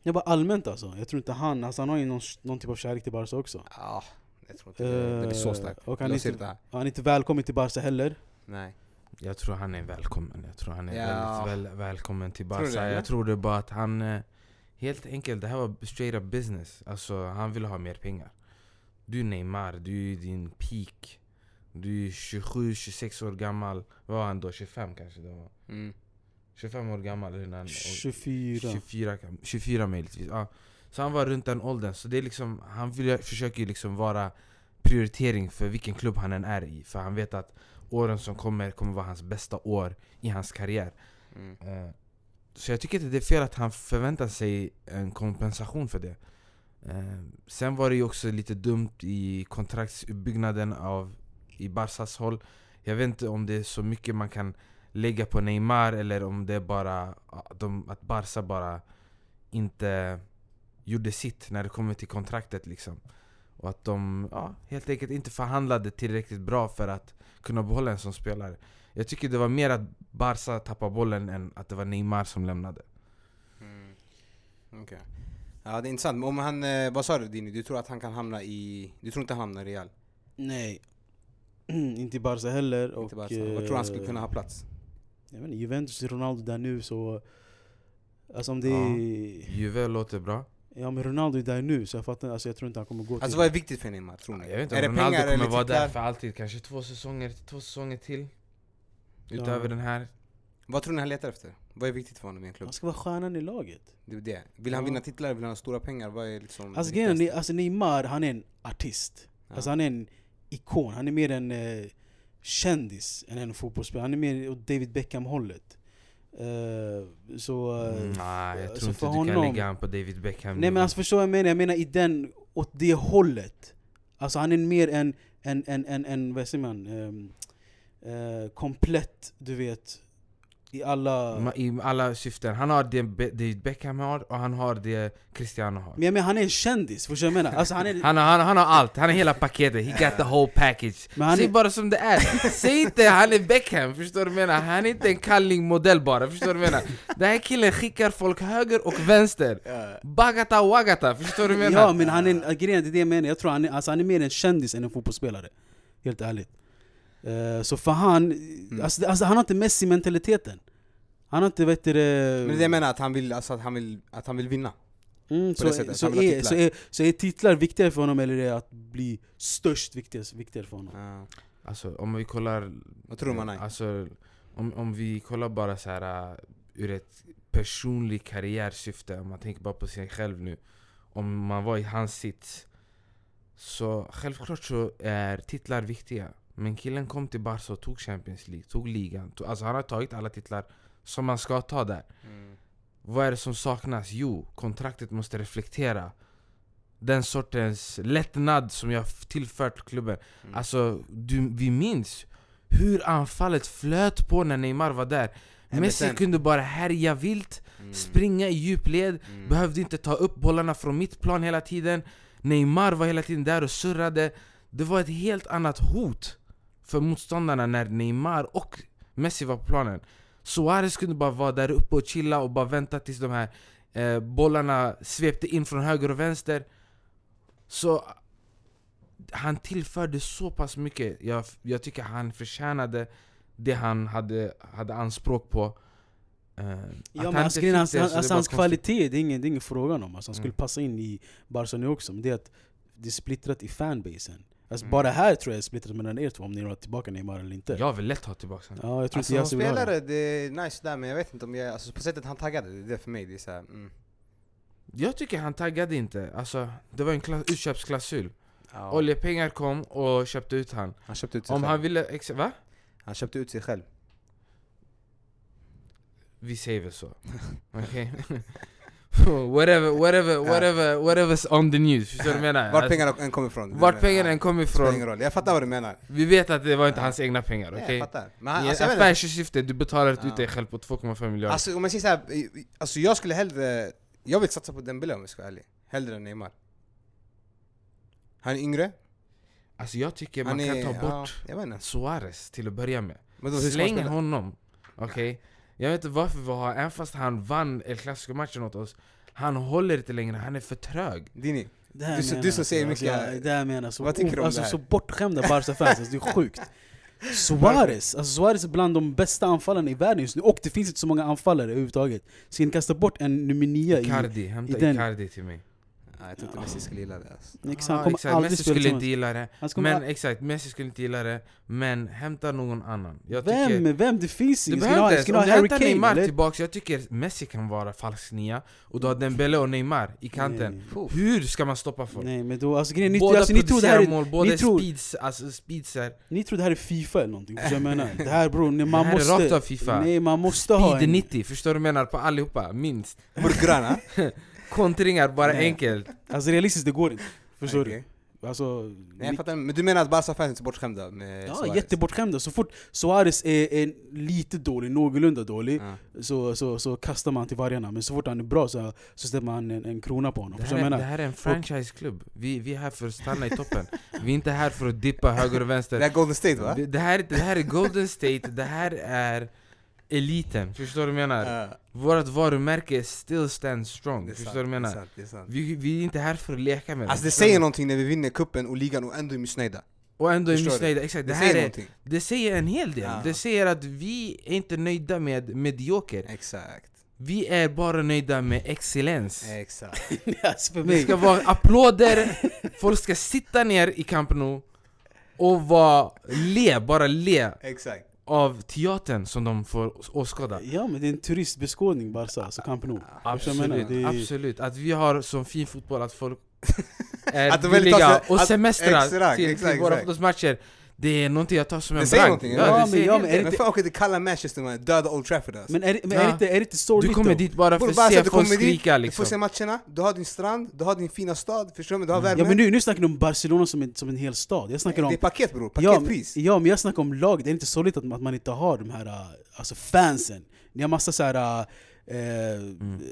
Ja, bara allmänt alltså. Jag tror inte han, alltså han har ju någon, någon typ av kärlek till Barca också. Ja, jag tror inte det, det blir så starkt. Eh, och han är Jag inte-. Han är inte välkommen till Barca heller. Nej. Jag tror han är välkommen. Jag tror han är Ja. väldigt väl, välkommen till Barca. jag tror det bara att han... eh, Helt enkelt, det här var straight up business. Alltså han ville ha mer pengar. Du är Neymar, du är din peak. Du är 27-26 år gammal. Vad var han då? 25 kanske? Det var. Mm. 25 år gammal innan. 24. 24, kan- 24 möjligtvis. Ja. Så han var runt den åldern. Så det är liksom, han vill, försöker ju liksom vara prioritering för vilken klubb han än är i. För han vet att åren som kommer kommer vara hans bästa år i hans karriär. Mm. Eh, Så jag tycker inte det är fel att han förväntar sig en kompensation för det. Eh, Sen var det ju också lite dumt i kontraktsuppbyggnaden av i Barsas håll. Jag vet inte om det är så mycket man kan lägga på Neymar eller om det är bara att, de, att Barca bara inte gjorde sitt när det kommer till kontraktet liksom. Och att de ja, helt enkelt inte förhandlade tillräckligt bra för att kunna behålla en sån spelare. Jag tycker det var mer att Barca tappade bollen än att det var Neymar som lämnade. Mm. Okej. Ja det är intressant, men om han, eh, vad sa du Dini? Du tror att han kan hamna i, du tror inte han hamnar i Real? Nej. inte i Barca heller. Och, Inte Barca. Vad tror du han skulle kunna ha plats? Jag vet inte, Juventus är Ronaldo där nu så... Alltså om det Ja. är... Juve låter bra. Ja men Ronaldo är där nu så jag fattar alltså jag tror inte han kommer gå till Alltså vad är viktigt för Neymar, tror ni? Jag vet inte är om det Ronaldo pengar kommer vara där för alltid, kanske två säsonger, två säsonger till. Ja. Utöver den här. Vad tror ni han letar efter? Vad är viktigt för honom i en klubb? Han ska vara stjärnan i laget Det är det. Vill han Ja. vinna titlar? Vill han ha stora pengar? Vad är liksom Alltså grejen alltså Neymar, han är en artist Ja. Alltså han är en ikon, han är mer en eh, kändis än en fotbollsspelare Han är mer åt David Beckham-hållet Eh, Så... eh, Mm, nej, jag tror inte du kan honom- lägga han på David Beckham Nej men alltså förstår vad jag menar? Jag menar i den, åt det hållet Alltså han är mer en, en, en, en, en vad säger man? ehm, eh, komplett, du vet I alla... I alla syften. Han har det David Beckham har och han har det Cristiano har. Men jag menar han är en kändis, förstår du vad jag menar? Alltså han är... Han har, han, han har allt, han har hela paketet, he got the whole package. Men Säg är- bara som det är, säg inte han är Beckham, förstår du vad jag menar? Han är inte en kalling-modell bara, förstår du vad jag menar? Den här killen skickar folk höger och vänster. Bagata wagata, förstår du vad jag menar? Ja men han är, en- grejen är det är det jag menar, jag tror han är, alltså han är mer en kändis än en fotbollsspelare Helt ärligt Eh, Så för han, Mm. alltså, alltså han har inte Messi-mentaliteten Han har inte vet du, Men det är jag menar, att han vill, alltså, att han vill, att han vill vinna. mm, så, sättet, så, är, titlar. så, är, så är titlar viktigare för honom eller är det att bli störst viktigare, viktigare för honom? Ja. Alltså om vi kollar... Vad tror man är? Alltså, om, om vi kollar bara så här uh, ur ett personligt karriärsyfte, om man tänker bara på sig själv nu. Om man var i hans sits. Så självklart så är titlar viktiga. Men killen kom till Barca och tog Champions League, tog ligan. Tog, alltså han har tagit alla titlar som man ska ta där. Mm. Vad är det som saknas? Jo, kontraktet måste reflektera den sortens lättnad som jag tillfört klubben. Mm. Alltså, du, vi minns hur anfallet flöt på när Neymar var där. Messi kunde bara härja vilt, Mm. springa i djupled, Mm. behövde inte ta upp bollarna från mittplan hela tiden. Neymar var hela tiden där och surrade. Det var ett helt annat hot för motståndarna när Neymar och Messi var på planen. Suarez kunde bara vara där uppe och chilla och bara vänta tills de här eh, bollarna svepte in från höger och vänster. Så han tillförde så pass mycket. Jag, jag tycker han förtjänade det han hade, hade anspråk på. Att Ja han men hans, inte grejen, fick hans, alltså, hans kvalitet, det är ingen, det är ingen frågan om. Alltså, han skulle Mm. passa in i Barca nu också, men det är att det är splittrat i fanbasen. Alltså, Mm. Bara här tror jag är splittrat mellan er två, om ni har tillbaka Neymar eller inte. Jag vill lätt ha tillbaka honom. Ja, jag tror Alltså inte som Yasin vill ha det. spelare, det är nice där men jag vet inte om jag, alltså på sättet han taggade, det är det för mig, det är såhär, mm. Jag tycker han taggade inte. Alltså, det var en kla- utköpsklausul. ja. Oljepengar kom och köpte ut han. Han köpte ut sig Om själv. han ville... Ex- va? Han köpte ut sig själv. Vi säger väl så. Okej? whatever, whatever, whatever, whatever's on the news. Förstår du vad jag menar? Vart Alltså, pengarna än kommer ifrån. vart pengarna än kommer ifrån. Jag fattar vad du menar. Vi vet att det var inte hans egna pengar, okej? Jag fattar. Men han, I alltså, inte. affärssyfte, du betalar ut dig själv på 2,5 miljarder. Alltså om jag säger såhär, alltså jag skulle hellre, jag vill satsa på Dembele om jag ska vara ärlig. Hellre än Neymar. Han är yngre. Alltså jag tycker man kan ta bort. Suarez till att börja med. Man Släng honom, okej? Jag vet inte varför vi har, även fast han vann El Clasico-matchen åt oss Han håller inte längre, han är för trög. Dini, Du menar du som säger alltså, mycket- jag- Det här menar jag så, Vad tycker du om alltså, det här? så bortskämda Barca-fans, alltså, det är sjukt. Suarez, alltså Suarez är bland de bästa anfallarna i världen just nu, och det finns inte så många anfallare överhuvudtaget. Ska ni kasta bort en nummer nio i... Icardi, hämta i den- Icardi till mig Nej, jag tror inte Messi skulle gilla det alltså. Exakt, Ja, han kommer exakt. aldrig Messi skulle inte gilla det Men al- exakt, Messi skulle inte gilla det Men hämta någon annan jag Vem? tycker, Vem? Det finns Du ingen, ni behöver ha, inte ens, om ha du hämtar Neymar eller? tillbaks, jag tycker Messi kan vara falsk nia Och du har Dembele och Neymar i kanten Nej. Hur ska man stoppa folk? Nej men då, alltså grejen, ni, Båda alltså, ni, tror det här är, mål, båda ni, tror, speeds, alltså speedser ni tror det här är Fifa eller någonting, du jag menar? Det här bror, man Det här är måste... rakt av FIFA. Nej man måste ha Speed en... 90, förstår du vad jag menar? På allihopa, minst Burgrana? Kontringar, bara Nej. enkelt Alltså realistiskt det går inte, förstår Okej. du? Alltså... Nej, jag fattar, men du menar att Barca-fans är så bortskämda med Ja, Suarez? jättebortskämda. Så fort Suarez är, är lite dålig, någorlunda dålig, Ja. så, så, så kastar man till vargarna. Men så fort han är bra så, så ställer man en, en krona på honom. det här, är, vad det menar? här är en franchiseklubb, vi, vi är här för att stanna i toppen Vi är inte här för att dippa höger och Det vänster är Golden State va? det, det, här, det här är Golden State, det här är eliten, förstår du vad jag menar? Ja, Vårt varumärke still stands strong, det är förstår du vad jag det är menar? sant, det är. Vi, vi är inte här för att leka med Alltså det säger någonting när vi vinner kuppen och ligan och ändå är missnöjda. Och ändå är missnöjda, exakt Det, det, säger är, någonting. det säger en hel del, Ja. det säger att vi är inte nöjda med medioker Exakt. Vi är bara nöjda med excellens. Exakt. alltså Det ska vara applåder, folk ska sitta ner i Camp Nou och vara, le, bara le Exakt. Av teatern som de får åskåda. ja men det är en turistbeskådning Barca, alltså Camp Nou. Absolut, Det är- absolut. Att vi har sån fin fotboll att folk är Att villiga sig- och att- semestrar exakt, till, exakt, till våra exakt. fotbollsmatcher. Det är någonting jag tar som en Det säger bragd. någonting, Ja, ja. det men- ja, men. Men fan åker till kalla Manchester man, döda Old Trafford alltså. Men är, det- men Ja. är, det inte, är det inte sorgligt Du kommer då? dit bara för att se folk dit, skrika du får liksom. se matcherna, du har din strand, du har din fina stad, förstår du? Men Du har värme. Ja men nu, nu snackar du om Barcelona som en, som en hel stad, jag snackar det om... är paket bror, Ja, paketpris. ja men jag snackar om laget, det är inte sorgligt att, att man inte har de här uh, alltså fansen Ni har massa så här, uh, förstår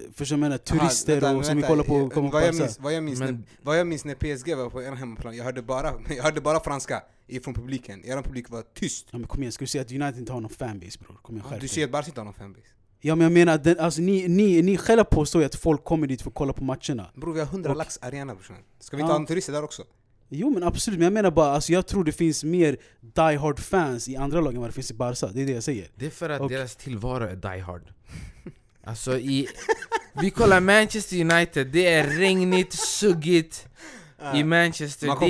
du vad jag menar, turister Aha, vänta, och som vill vänta, kolla på, eh, kommer på vad, jag minns, vad, jag minns Men- när, vad jag minns när PSG var på er hemmaplan, jag hörde bara, jag hörde bara franska ifrån publiken. Er publik var tyst. Ja, men kom igen, ska du säga att United inte har någon fanbase bror? Kom igen, skärp Du dig. ser att Barca inte har någon fanbase. Ja men jag menar, att den, alltså, ni, ni, ni själva påstår ju att folk kommer dit för att kolla på matcherna Bror vi har 100 Och- lax arena brorsan. Ska vi inte Ja. ha en turister där också? Jo men absolut, men jag menar bara, alltså, jag tror det finns mer die hard fans i andra lag än vad det finns i Barca, det är det jag säger Det är för att Och- deras tillvaro är die hard. Alltså i... Vi kollar Manchester United, det är regnigt, suggigt i Manchester. Man Det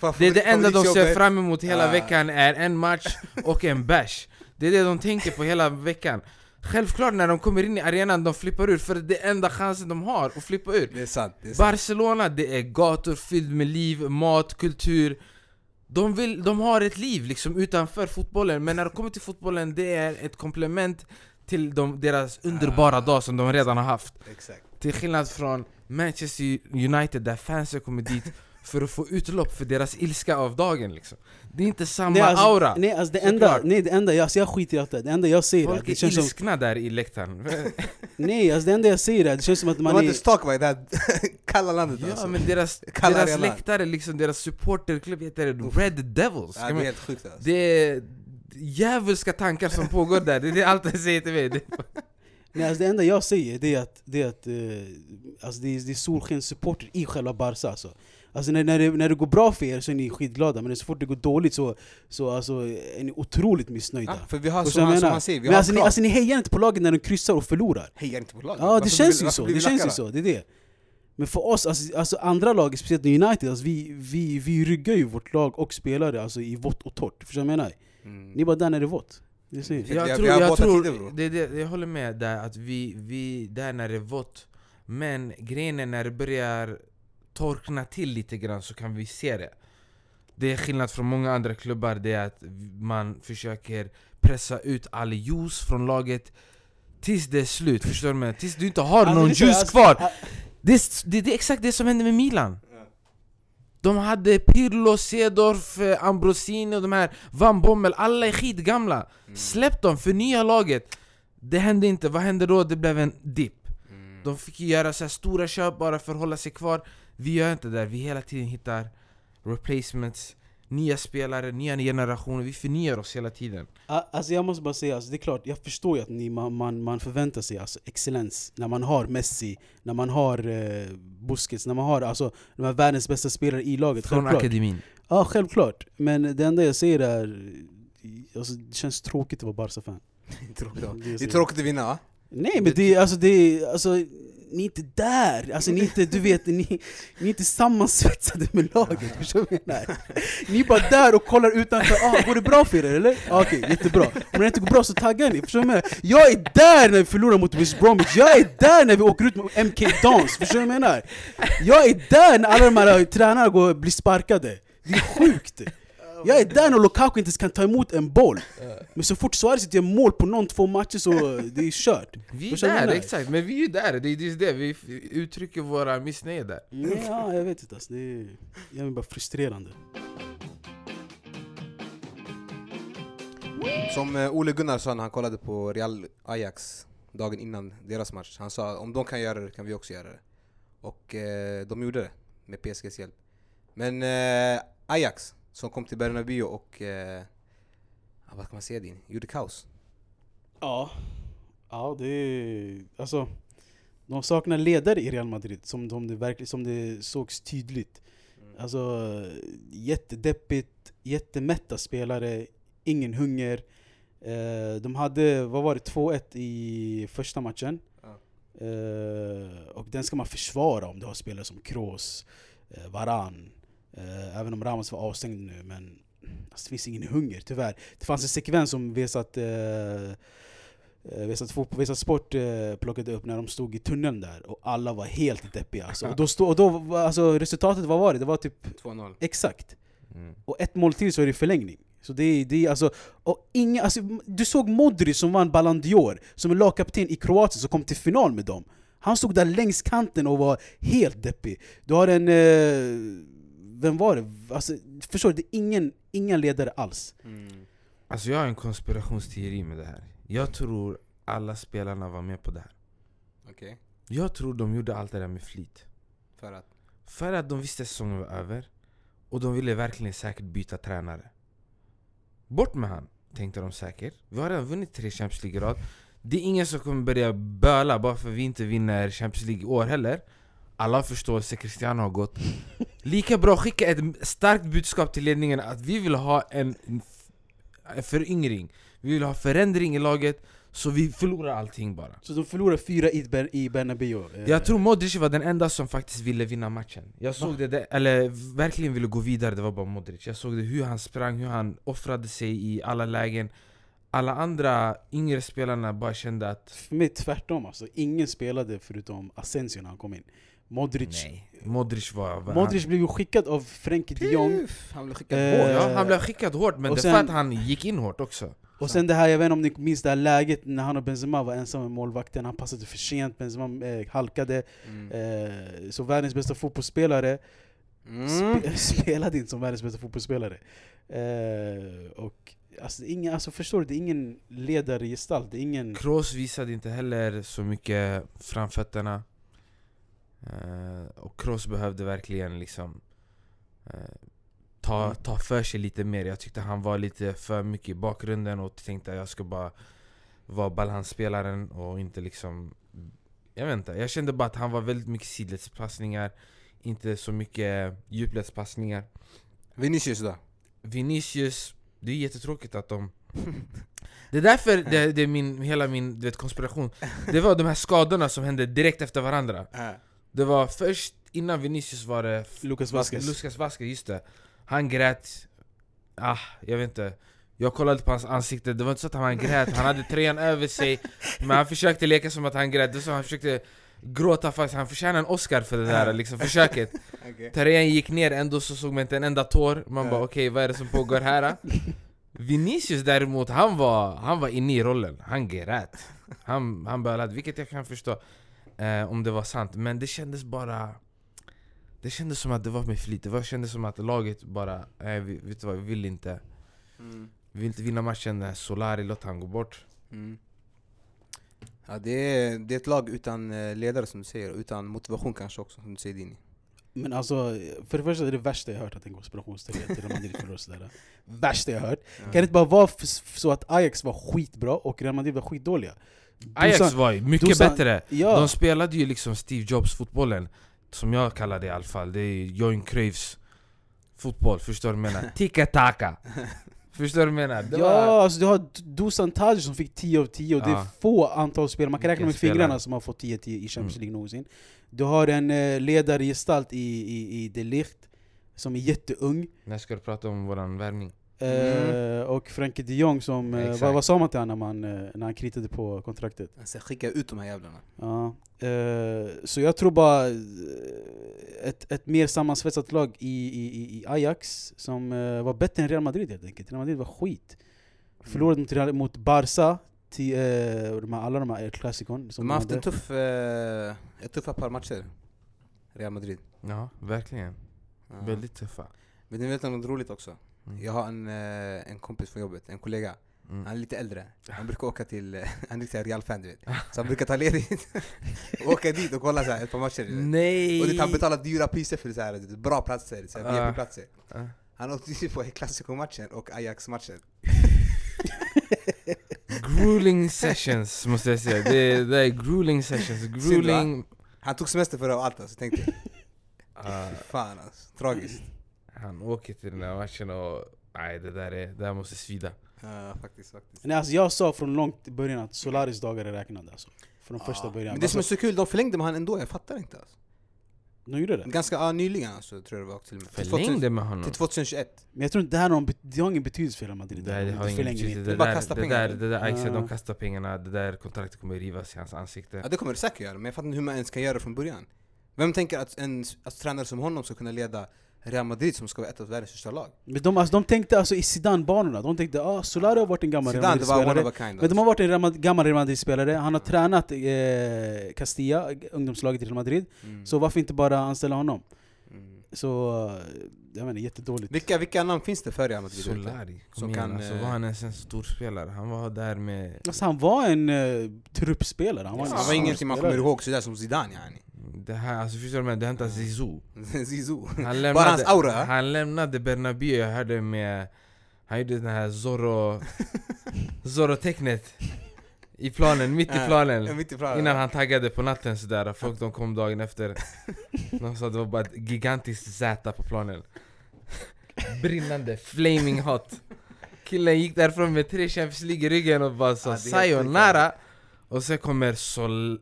Fa- det, är det enda de ser fram emot hela veckan är en match och en bash. Det är det de tänker på hela veckan. Självklart när de kommer in i arenan, de flippar ur för det är enda chansen de har att flippa ur. Det är sant. Det är sant. Barcelona, det är gator fylld med liv, mat, kultur de, vill, de har ett liv liksom utanför fotbollen, men när det kommer till fotbollen, det är ett komplement till de, deras underbara dag som de redan har haft Exakt. Till skillnad från Manchester United där fansen kommer dit för att få utlopp för deras ilska av dagen liksom Det är inte samma nej, alltså, aura! Nej, alltså, det, enda, nej det enda, jag, alltså, jag skiter i allt det det enda jag säger är att Folk det är känns som, ilskna där i läktaren nej alltså det enda jag säger är att det känns som att De man har är, inte stak i det här kalla landet Ja alltså. men deras, Kalla deras läktare, liksom, deras supporterklubb heter Red Devils Ja, det är helt sjukt alltså. Det är djävulska tankar som pågår där, det är allt jag säger till mig. Det- nej, alltså, det enda jag säger det är att, det är, att eh, alltså, det är, det är solskenssupporter i själva Barca alltså. Alltså när, när, det, när det går bra för er så är ni skitglada, men så fort det går dåligt så, så alltså, är ni otroligt missnöjda. Ja, för vi har som, han, som han säger, vi Men har alltså ni, alltså ni hejar inte på laget när de kryssar och förlorar. Hejar inte på laget. Ja det Varför känns blir- ju så, det känns ju så, det är det Men för oss, alltså, alltså andra lag, speciellt United, alltså, vi, vi, vi ryggar ju vårt lag och spelare alltså, i vått och torrt, förstår du vad jag menar? Mm. Ni är bara där när det är vått det Vi jag. tror, jag, tror det, är det, jag håller med där att vi, vi, där när det är vått Men grejen är när det börjar torkna till lite grann så kan vi se det Det är skillnad från många andra klubbar, det är att man försöker pressa ut all juice från laget Tills det är slut, förstår du? mig? Tills du inte har Alltså, någon är juice alltså, kvar det är, det, det är exakt det som hände med Milan De hade Pirlo, Sedorf, eh, Ambrosini och de här Van Bommel, alla är skitgamla. Släpp dem, förnya laget. Det hände inte, vad hände då? Det blev en dipp. Mm. De fick göra så stora köp bara för att hålla sig kvar. Vi gör inte det, vi hela tiden hittar replacements Nya spelare, nya generationer, vi förnyar oss hela tiden Alltså jag måste bara säga, alltså, det är klart, jag förstår ju att ni, man, man, man förväntar sig alltså, excellens när man har Messi, när man har eh, Busquets, när man har alltså, de här världens bästa spelare i laget Från självklart. akademin Ja självklart, men det enda jag säger är alltså, det känns tråkigt att vara Barca-fan. Det är tråkigt att vinna va? Nej men det, är- alltså, det är, alltså, ni är inte där, alltså, ni, är inte, du vet, ni, ni är inte sammansvetsade med laget, förstår du vad jag menar? Ni är bara där och kollar utanför, ah, går det bra för er eller? Ah, Okej, jättebra. Om det inte går bra så taggar ni, förstår du vad jag menar? Jag är där när vi förlorar mot West Bromwich, jag är där när vi åker ut med MK Dons, förstår du vad jag menar? Jag är där när alla de här tränarna går, blir sparkade, det är sjukt! Jag är där när Lukaku inte ens kan ta emot en boll. Men så fort Suarez gör mål på någon två matcher så det är kört. Vi är där, exakt, men vi är ju där, det är just det, vi uttrycker våra missnöje där. Nej, ja, jag vet inte alltså, det är, jag är bara frustrerande. Som eh, Ole Gunnar sa när han kollade på Real Ajax dagen innan deras match. Han sa om de kan göra det kan vi också göra det. Och eh, de gjorde det med PSGs hjälp. Men eh, Ajax som kom till Bernabéu och eh, vad kan man säga din? Gjorde kaos. Ja, ja det är, alltså De saknar ledare i Real Madrid som, som, det, verkligen, som det sågs tydligt Alltså jättedeppigt, jättemätta spelare, ingen hunger eh, De hade, vad var det, 2-1 i första matchen. Eh, och den ska man försvara om du har spelare som Kroos, eh, Varan. Eh, även om Ramos var avstängd nu, men alltså, det finns ingen hunger tyvärr. Det fanns en sekvens som Vesat, eh, eh, Vesat, Sport eh, plockade upp när de stod i tunneln där och alla var helt deppiga. Alltså. Och då, stod, och då alltså, resultatet, vad var det? Det var typ 2-0. exakt. Mm. Och ett mål till så är det förlängning. Så det är, det alltså, och inga, alltså, du såg Modric som vann Ballon d'Or, som är lagkapten i Kroatien som kom till final med dem. Han stod där längs kanten och var helt deppig. Du har en... Eh, vem var det? Alltså, förstår du? Det är ingen, inga ledare alls. Mm. Alltså jag har en konspirationsteori med det här. Jag tror alla spelarna var med på det här. Okej. Jag tror de gjorde allt det där med flit. För att... För att de visste att säsongen var över. Och de ville verkligen säkert byta tränare. Bort med han, tänkte de säkert. Vi har redan vunnit tre Champions League i rad. Det är ingen som kommer börja böla bara för att vi inte vinner Champions League i år heller. Alla har förståelse, Cristiano har gått. Lika bra skicka ett starkt budskap till ledningen att vi vill ha en, en föryngring. Vi vill ha förändring i laget, så vi förlorar allting bara. Så de förlorade fyra i, Ber- i Bernabéu. Eh, Jag tror Modric var den enda som faktiskt ville vinna matchen. Jag såg det, där- eller verkligen ville gå vidare, det var bara Modric. Jag såg det hur han sprang, hur han offrade sig i alla lägen. Alla andra yngre spelarna bara kände att För mig tvärtom alltså. Ingen spelade förutom Asensio när han kom in. Modric, nej, Modric var... Modric blev ju skickad av Frenkie de Jong. Han blev skickad Eh, hårt. Han, ja, han blev skickad hårt, men det sen- är för att han gick in hårt också. Och sen det här, jag vet inte om ni minns det här läget när han och Benzema var ensamma med målvakten. Han passade för sent, Benzema eh, halkade. Mm. Eh, så världens bästa fotbollsspelare Mm. spe, spelade inte som världens bästa fotbollsspelare. Eh, och alltså, ingen, alltså, förstår du? Det är ingen ledargestalt. Det är ingen... Kroos visade inte heller så mycket framfötterna. Eh, och Kroos behövde verkligen liksom eh, ta, Mm. ta för sig lite mer. Jag tyckte han var lite för mycket i bakgrunden och tänkte att jag ska bara vara balansspelaren och inte liksom... Jag vet inte, jag kände bara att han var väldigt mycket sidledspassningar, inte så mycket djupledspassningar. Vinicius då? Vinicius, det är jättetråkigt att de... Det är därför det, det är min, hela min du vet, konspiration Det var de här skadorna som hände direkt efter varandra Det var först innan Vinicius var det Lucas Vasquez. Lucas Vasquez, just det. Han grät. Ah, jag vet inte. Jag kollade på hans ansikte, det var inte så att han grät. Han hade tröjan över sig Men han försökte leka som att han grät, det så han försökte gråta faktiskt Han förtjänar en Oscar för det där liksom, försöket. Okej. Tröjan gick ner, ändå så såg man inte en enda tår. Man bara okej, vad är det som pågår här? Vinicius däremot, han var, han var inne i rollen. Han grät. Han, han bölade, vilket jag kan förstå eh, Om det var sant, men det kändes bara Det kändes som att det var med flit Det var, kändes som att laget bara Nej, vi, vet du vad, vi vill inte Mm. Vi vill inte vinna matchen Solari låt han gå bort Mm. Ja, det, är, det är ett lag utan eh, ledare som du säger, och utan motivation kanske också som du säger Dini. Men alltså, för det första är det värsta jag hört att en konspirationsteori att Real Madrid förlorar sådär. Värsta jag hört. Kan det inte bara vara så att Ajax var skitbra och Real Madrid var skitdåliga? Ajax Dusan- var ju mycket Dusan- bättre Ja. De spelade ju liksom Steve Jobs-fotbollen Som jag kallar det i alla fall, det är Johan Cruyffs fotboll, förstår du vad jag menar? Tiki-taka! Förstår du vad jag menar? Det ja, var, alltså du har Dusan Tadic som fick 10 av 10 och det är Ja. få antal spelare, man kan räkna med fingrarna som har fått 10 av 10 i Champions Mm. League någonsin. Du har en eh, ledargestalt i, i, i De Ligt som är jätteung. när ska du prata om våran värvning? Eh, och Frenkie de Jong som, eh, vad, vad sa man till honom när, man, eh, när han kritade på kontraktet? Alltså, skicka ut de här jävlarna. Ja, så jag tror bara ett, ett mer sammansvetsat lag i, i, i- Ajax som var bättre än Real Madrid helt enkelt. Real Madrid var skit. Förlorade mot, Real- mot Barca, till, de här, alla de här El Clasicon. De har haft en tuff, ett tuffa par matcher. Real Madrid. Ja, verkligen. Ja. Väldigt tuffa. Men ni vet något roligt också? Mm. Jag har en, eh, en kompis från jobbet, en kollega. Mm. Han är lite äldre. Han brukar åka till, eh, han är riktigt Real-fan du vet. Så han brukar ta ledigt och åka dit och kolla så här, ett par matcher. Nej! Och det, han betalar dyra priser för så här, bra platser, så här, Ja. VIP-platser. Ja. Han åkte ju på Clasico-matchen och Ajax-matchen. Grueling sessions måste jag säga. Det, det är grueling sessions. Grueling... Han tog semester för det av allt alltså, tänkte jag. Ah, Fan alltså, tragiskt. Han åker till den här matchen och... Nej, det där, är, det där måste svida. Ja, faktiskt, faktiskt. Nej, alltså jag sa från långt i början att Solaris dagar är räknade. Alltså. Från första början. Men det som är Alltså, så kul, de förlängde med han ändå, jag fattar inte alltså. de gjorde det. Ganska ja, nyligen alltså, tror jag det var till med. Till Förlängde 2000 med honom? Till 2021. Men jag tror inte det här har, det har ingen betydelse för Real Madrid. Det, det har ingen betydelse. inte. Det, bara där, kasta det, pengar. där, det där, exakt, de kastar pengarna, det där kontraktet kommer rivas i hans ansikte. Ja det kommer det säkert göra, men jag fattar inte hur man ens kan göra det från början. Vem tänker att en att tränare som honom ska kunna leda Real Madrid som ska vara ett av världens största lag? Men de, alltså, de tänkte alltså i Zidane-banorna. De tänkte ah, Solari har varit en gammal Real Madrid-spelare. of kind Men de alltså. har varit en Real gammal Real Madrid-spelare. Han har tränat eh, Castilla, ungdomslaget i Real Madrid. Mm. Så varför inte bara anställa honom? Mm. Så, eh, jag menar jättedåligt. Vilka, vilka namn finns det för Real Madrid? Solari, Som igen, kan, alltså, eh, var han ens en storspelare? Han var där med... Alltså, han var en uh, truppspelare. Han var, Det en var stor ingenting man spelare. kommer ihåg sådär som Zidane yani. Det här, alltså förstår du? men Det hände Zizou. Zizou. Han Bara lämnade, hans aura? han lämnade Bernabéu, jag hörde med... Han gjorde den här Zorro... Zorro-tecknet. I planen, mitt i Ja, planen. mitt i planen. Innan han taggade på natten sådär, folk de kom dagen efter De sa att det var bara ett gigantiskt Z på planen Brinnande, flaming hot Killen gick därifrån med tre Champions League i ryggen och bara sa Ja, sayonara Och sen kommer Sol...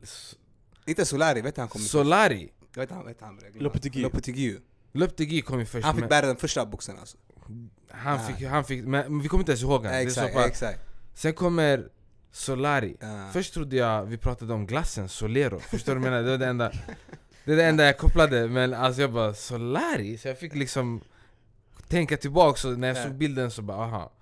Inte Solari, vet du han kom? Solari Vet han, vet han? Lopetegui. Lopetegui. Lopetegui kom ju först Han fick bära den första boxen alltså. han, Ja. fick, han fick, men vi kommer inte ens ihåg honom så Exakt, bara, exakt. Sen kommer Solari Ja. Först trodde jag vi pratade om glassen, Solero, förstår du vad jag menar? Det var det enda Det är det enda jag kopplade, men alltså jag bara Solari? Så jag fick liksom tänka tillbaka, och när jag Ja. såg bilden så bara aha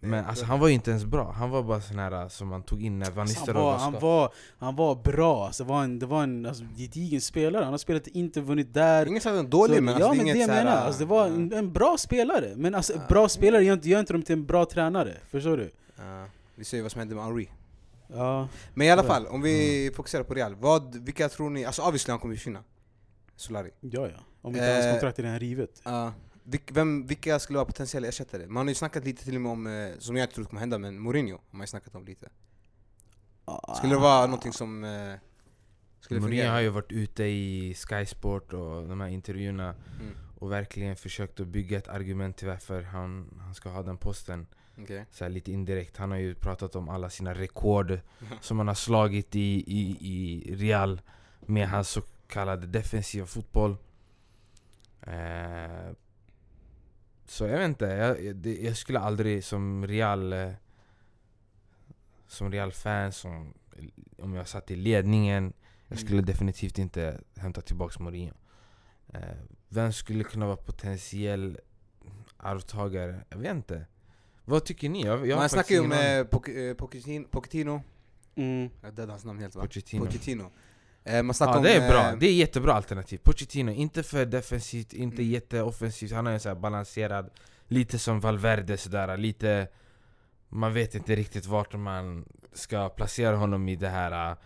Men alltså han var ju inte ens bra, han var bara sån här som man tog in när Van Alltså, han, var, han, var, han var bra, alltså, det var en, det var en alltså, gedigen spelare. Han har spelat inte vunnit där. Ingen sa att han var dålig Så- men ja alltså, men det är det inget jag menar, alltså, det var en, en bra spelare. Men alltså, Ja. bra spelare gör inte, gör inte dem till en bra tränare. Förstår du? Ja, vi ser ju vad som hände med Henry. Ja. Men i alla Ja. fall, om vi fokuserar på Real, vad, vilka tror ni, alltså obviously han kommer ju försvinna. Solari. Ja, ja. Om inte hans Eh, kontrakt är redan rivet. Ja. Vilk, vem, vilka skulle vara potentiella ersättare? Man har ju snackat lite till och med om, eh, som jag inte tror kommer hända, men Mourinho har man ju snackat om lite. Skulle det vara någonting som eh, skulle Mourinho fungera? har ju varit ute i Sky Sport och de här intervjuerna Mm. och verkligen försökt att bygga ett argument till varför han, han ska ha den posten Okej. så här lite indirekt. Han har ju pratat om alla sina rekord som han har slagit i, i, i Real med hans så kallade defensiva fotboll. Eh, så jag vet inte, jag, det, jag skulle aldrig som Real eh, som Real-fan, som, om jag satt i ledningen Jag skulle Mm. definitivt inte hämta tillbaka Mourinho eh, Vem skulle kunna vara potentiell arvtagare? Jag vet inte Vad tycker ni? Jag, jag Man snackar ju om eh, eh, Pochettino, Pochettino, Mm. jag dödade hans namn helt va? Pochettino. Pochettino. Eh, man snackar Ja om, det är bra, eh, det är jättebra alternativ Pochettino, inte för defensivt, inte Mm. jätteoffensivt Han är en så här balanserad Lite som Valverde sådär, lite Man vet inte riktigt vart man ska placera honom i det här äh,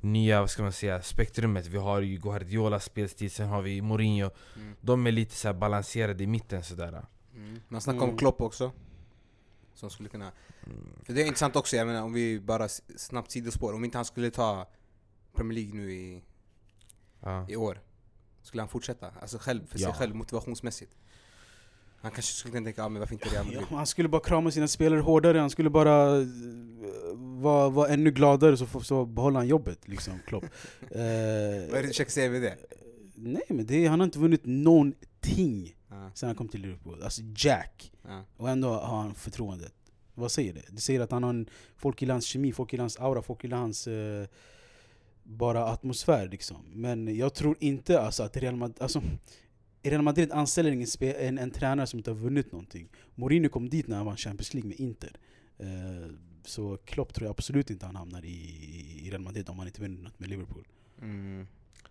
Nya, vad ska man säga, spektrumet Vi har ju Guardiola spelstil, sen har vi Mourinho Mm. De är lite så här balanserade i mitten sådär Mm. Man snackar Mm. om Klopp också. Som skulle kunna... För det är intressant också, jag menar om vi bara snabbt sidospår. Om inte han skulle ta Premier League nu i, ja. i år. Skulle han fortsätta? Alltså själv, för Ja. sig själv motivationsmässigt. Han kanske skulle kunna tänka, ah, men varför inte Real Ja, Madrid? han skulle bara krama sina spelare hårdare, han skulle bara eh, vara vara ännu gladare så, får- så behåller han jobbet liksom, Klopp. Eh, Vad är det du försöker säga med det? nej men det, han har inte vunnit någonting Ja, sen han kom till Liverpool. Alltså Jack. ja. Och ändå har han förtroendet. Vad säger det? Det säger att han har en, folk gillar hans kemi, folk gillar hans aura, folk gillar hans eh, bara atmosfär liksom. Men jag tror inte alltså att Real Madrid, alltså, Real Madrid anställer ingen spe, en, en tränare som inte har vunnit någonting. Mourinho kom dit när han vann Champions League med Inter. Eh, så Klopp tror jag absolut inte han hamnar i, i Real Madrid om han inte vinner något med Liverpool. Mm.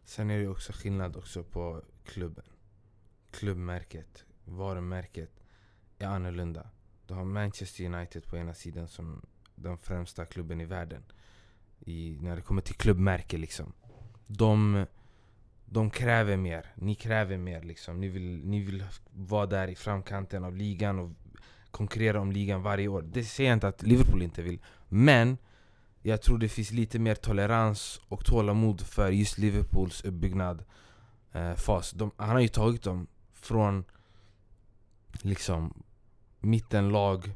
Sen är det ju också skillnad också på klubben Klubbmärket, varumärket är annorlunda Du har Manchester United på ena sidan som den främsta klubben i världen i, När det kommer till klubbmärke liksom. De, de kräver mer, ni kräver mer liksom. Ni vill, ni vill vara där i framkanten av ligan och konkurrera om ligan varje år. Det säger jag inte att Liverpool inte vill Men jag tror det finns lite mer tolerans och tålamod för just Liverpools uppbyggnad eh, fas. De, han har ju tagit dem från liksom mittenlag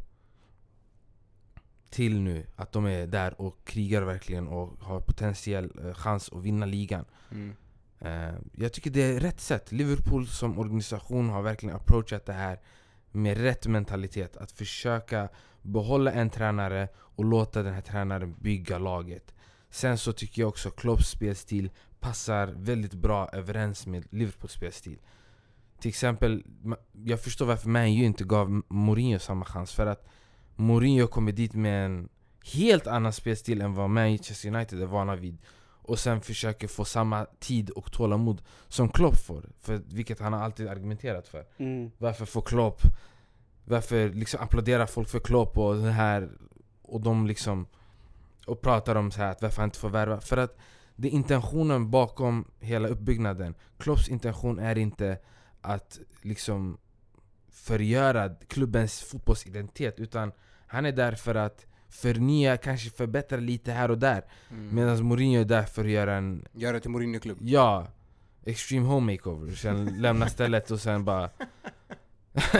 till nu. Att de är där och krigar verkligen och har potentiell eh, chans att vinna ligan. Mm. Eh, jag tycker det är rätt sätt. Liverpool som organisation har verkligen approachat det här med rätt mentalitet. Att försöka behålla en tränare och låta den här tränaren bygga laget. Sen så tycker jag också Klopps spelstil passar väldigt bra överens med Liverpools spelstil. Till exempel, jag förstår varför Man U inte gav Mourinho samma chans. För att Mourinho kommer dit med en helt annan spelstil än vad Manchester United är vana vid. Och sen försöker få samma tid och tålamod som Klopp får. För, vilket han har alltid argumenterat för. Mm. Varför får Klopp... Varför liksom applåderar folk för Klopp och det här Och de liksom Och pratar om så här att varför han inte får värva För att det är intentionen bakom hela uppbyggnaden Klopps intention är inte att liksom förgöra klubbens fotbollsidentitet utan han är där för att förnya, kanske förbättra lite här och där. Mm. Medan Mourinho är där för att göra en Gör det till Mourinho-klubb. Ja, extreme home makeover, sen lämna stället och sen bara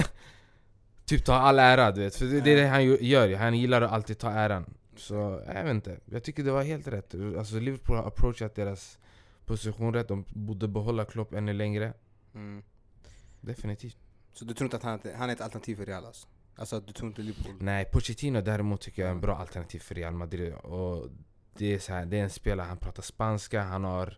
Typ ta all ära du vet, för det, det är det han gör han gillar att alltid ta äran. Så jag vet inte, jag tycker det var helt rätt. Alltså Liverpool har approachat deras position rätt, de borde behålla Klopp ännu längre. Mm. Definitivt Så du tror inte att han, han är ett alternativ för Real alltså? Alltså du tror inte Liverpool? Nej, Pochettino däremot tycker jag är en bra alternativ för Real Madrid och det är, så här, det är en spelare, han pratar spanska, han har,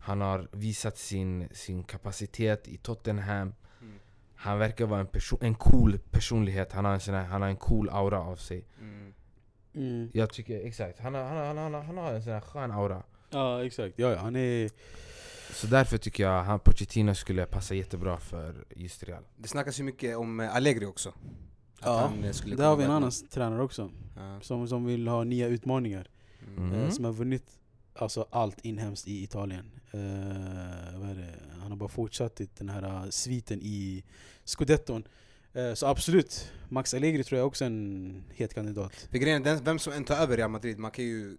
han har visat sin, sin kapacitet i Tottenham Mm. Han verkar vara en, person, en cool personlighet, han har en, sån här, han har en cool aura av sig Mm. Mm. Jag tycker, exakt, han har, han har, han har, han har en sån här skön aura Ja exakt, ja, ja han är... Så därför tycker jag han Pochettino skulle passa jättebra för just Real Det snackas ju mycket om eh, Allegri också. Att Ja, han, eh, skulle Där har vi en annan tränare också, Ja. som, som vill ha nya utmaningar. Mm. Mm. Eh, som har vunnit alltså, allt inhemskt i Italien. Eh, vad är det? Han har bara fortsatt i den här sviten i Scudetton. Eh, så absolut, Max Allegri tror jag också är en het kandidat. För grejen är, den, vem som än tar över Real Madrid, man kan ju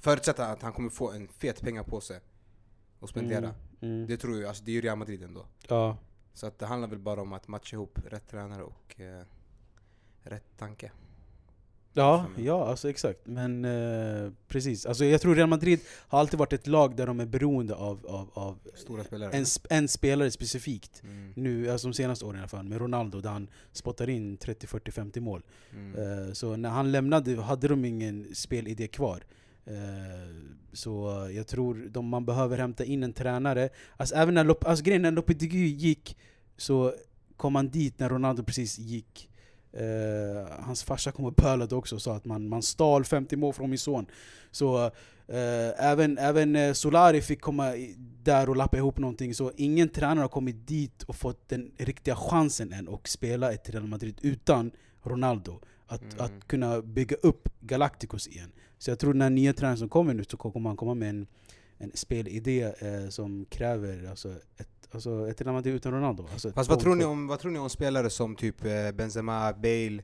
förutsätta att han kommer få en fet pengar på sig och spendera. Mm, mm. Det tror jag, alltså det är ju Real Madrid ändå. Ja, Så att det handlar väl bara om att matcha ihop rätt tränare och eh, rätt tanke. ja, ja alltså exakt. Men eh, precis, alltså, jag tror Real Madrid har alltid varit ett lag där de är beroende av, av, av Stora spelare. en, en spelare specifikt. Mm. Nu, alltså de senaste åren i alla fall, med Ronaldo där han spottar in 30, 40, 50 mål. Mm. Eh, Så när han lämnade hade de ingen spelidé kvar. Eh, så eh, jag tror de, man behöver hämta in en tränare. Alltså även när, Lop, alltså grejen, när Lopetegui gick så kom han dit när Ronaldo precis gick. Eh, hans farsa kom och pölade också och sa att man, man stal 50 mål från min son. Så eh, även, även eh, Solari fick komma där och lappa ihop någonting. Så ingen tränare har kommit dit och fått den riktiga chansen än och spela ett Real Madrid utan Ronaldo. Att, Mm. att kunna bygga upp Galacticos igen. Så jag tror den här nya tränaren som kommer nu så kommer han komma med en, en spelidé eh, som kräver alltså, ett, alltså, ett Real Madrid utan Ronaldo. Alltså, Fast vad tror, ni om, vad tror ni om spelare som typ eh, Benzema, Bale,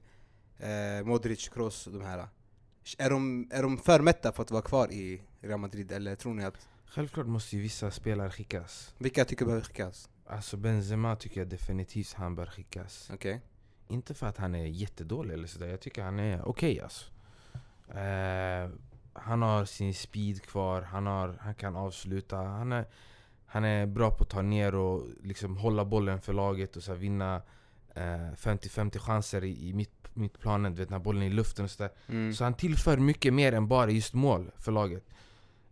eh, Modric, Kroos, de här? Är de, är de för mätta för att vara kvar i Real Madrid eller tror ni att... Självklart måste ju vissa spelare skickas Vilka tycker behöver skickas? Alltså Benzema tycker jag definitivt han bör skickas Okej. Inte för att han är jättedålig eller sådär, jag tycker han är okej alltså. Eh, han har sin speed kvar, han, har, han kan avsluta, han är, han är bra på att ta ner och liksom hålla bollen för laget och så vinna eh, 50-50 chanser i, i mitt, mittplanen, du vet när bollen är i luften och sådär. Mm. Så han tillför mycket mer än bara just mål för laget.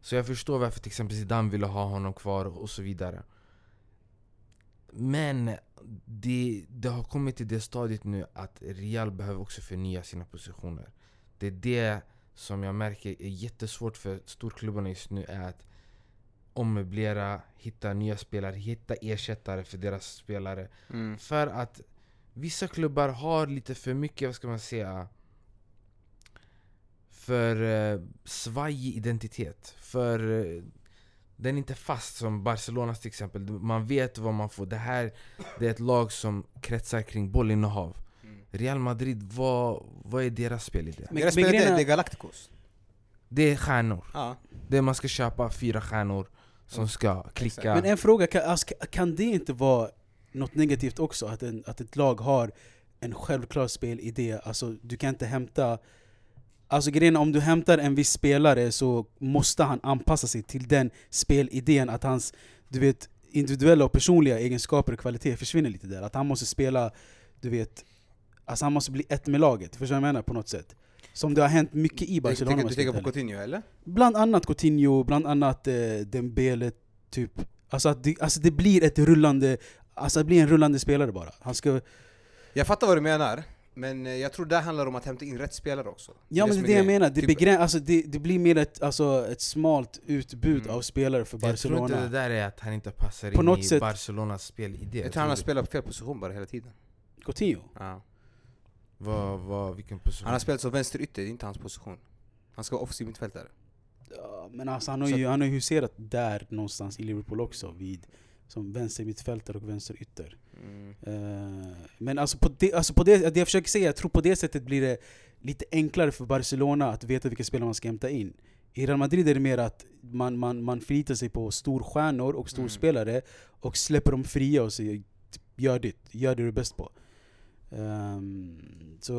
Så jag förstår varför till exempel Zidane ville ha honom kvar och så vidare. Men det, det har kommit till det stadiet nu att Real behöver också förnya sina positioner. Det är det som jag märker är jättesvårt för storklubbarna just nu är att ommöblera, hitta nya spelare, hitta ersättare för deras spelare. Mm. För att vissa klubbar har lite för mycket, vad ska man säga, för eh, svajig identitet. För eh, den är inte fast som Barcelonas till exempel. Man vet vad man får. Det här det är ett lag som kretsar kring bollinnehav. Mm. Real Madrid, vad, vad är deras spelidé? Men- Deras det, är- det är Galacticos. Det är stjärnor. Ja. Det är man ska köpa fyra stjärnor som ska klicka. Men en fråga, kan, alltså, kan det inte vara något negativt också? Att, en, att ett lag har en självklar spelidé? Alltså, du kan inte hämta Alltså grejen om du hämtar en viss spelare så måste han anpassa sig till den spelidén att hans du vet, individuella och personliga egenskaper och kvalitet försvinner lite där. Att han måste spela, du vet, alltså han måste bli ett med laget. Förstår du vad jag menar? På något sätt. Som det har hänt mycket i Du Barcelona. tänker, om du jag tänker på. Coutinho eller? Bland annat Coutinho, bland annat eh, Dembele, typ. Alltså, att det, alltså det blir ett rullande, alltså det blir en rullande spelare bara. Han ska, Jag fattar vad du menar, men eh, jag tror det handlar om att hämta in rätt spelare också. ja men det är det jag menar, det, Typ- begrän, alltså det, det blir mer ett, alltså, ett smalt utbud Mm. av spelare för Jag tror Barcelona. inte det där är att han inte passar På in något i sätt- Barcelonas spelidé. Jag tror han har spelat på fel position bara hela tiden. Coutinho. Ja. vad, vad, vilken position? Han har spelat som vänsterytter, det är inte hans position. Han ska vara offensiv mittfältare. Ja, men alltså han har ju han har ju huserat där någonstans i Liverpool också, vid, som vänster mittfältare och vänster ytter. Mm. Eh, men alltså på det, alltså på det, det jag försöker säga, jag tror på det sättet blir det lite enklare för Barcelona att veta vilka spelare man ska hämta in. I Real Madrid är det mer att man, man, man förlitar sig på storstjärnor och storspelare och släpper dem fria och säger gör ditt, gör det du är bäst på. Ehm, så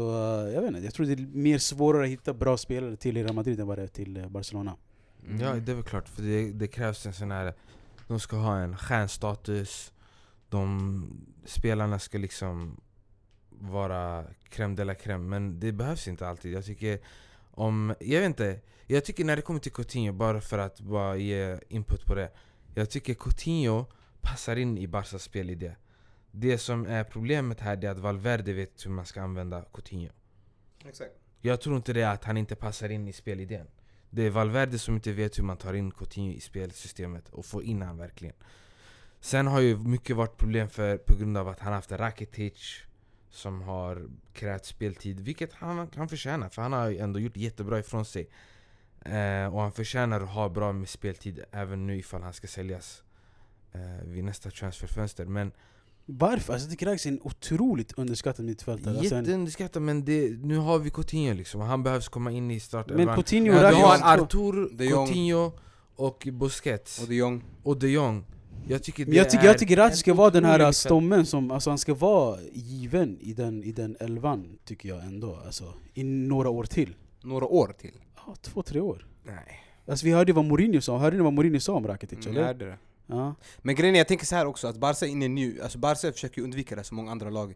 jag vet inte, jag tror det är mer svårare att hitta bra spelare till Real Madrid än vad det är till eh, Barcelona. Mm. Ja det är väl klart, för det, det krävs en sån här... De ska ha en stjärnstatus, de spelarna ska liksom vara crème de la crème, men det behövs inte alltid. Jag tycker om... Jag vet inte, jag tycker när det kommer till Coutinho, bara för att bara ge input på det. Jag tycker Coutinho passar in i Barcas spelidé. Det som är problemet här är att Valverde vet hur man ska använda Coutinho. Exakt. Jag tror inte det är att han inte passar in i spelidén. Det är Valverde som inte vet hur man tar in Coutinho i spelsystemet och får in han verkligen. Sen har ju mycket varit problem för, på grund av att han haft Rakitic som har krävt speltid, vilket han, kan förtjänar för han har ju ändå gjort jättebra ifrån sig. Eh, och han förtjänar att ha bra med speltid även nu ifall han ska säljas eh, vid nästa transferfönster. Men varför? Alltså, jag tycker Rags är en otroligt underskattad mittfältare. Alltså, en- jätteunderskattat men det, nu har vi Coutinho liksom, han behövs komma in i startelvan. men Coutinho Ja, och vi Rakic... har Artur, De Jong. Coutinho och Busquets Och de Jong. och de Jong. Jag tycker, jag tycker, jag tycker Rakic ska vara den här stommen som, alltså han ska vara given i den, i den elvan, tycker jag ändå. Alltså, I några år till. Några år till. Ja, två, tre år. Nej. Alltså vi hörde vad Mourinho sa, hörde ni vad Mourinho sa om Rakitic Mm, eller? jag hörde det. Ja. Men grejen är, jag tänker så här också, att Barca är inne nu, alltså Barca försöker ju undvika det som många andra lag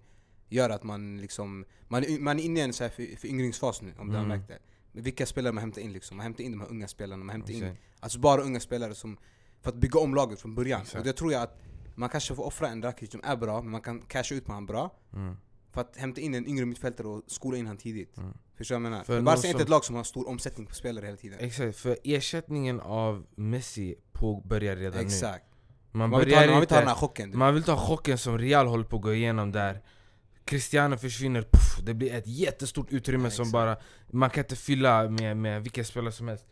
gör att man liksom, man, man är inne i en så här för, föryngringsfas nu om du har Mm. märkt det. Men vilka spelare man hämtar in liksom, man hämtar in de här unga spelarna, man hämtar in Exakt. Alltså bara unga spelare som, för att bygga om laget från början. Exakt. Och det tror jag att man kanske får offra en Rakic som är bra, men man kan casha ut på han bra. Mm. För att hämta in en yngre mittfältare och skola in han tidigt. Mm. Förstår du vad jag menar? För Barca är inte ett lag som har stor omsättning på spelare hela tiden. Exakt, för ersättningen av Messi påbörjar redan nu. Exakt. Man, Man vill, ta, börjar man vill ta den här chocken. du man vill ta chocken som Real håller på att gå igenom där Cristiano försvinner, puff, det blir ett jättestort utrymme Ja, som exakt. bara Man kan inte fylla med, med vilka spelare som helst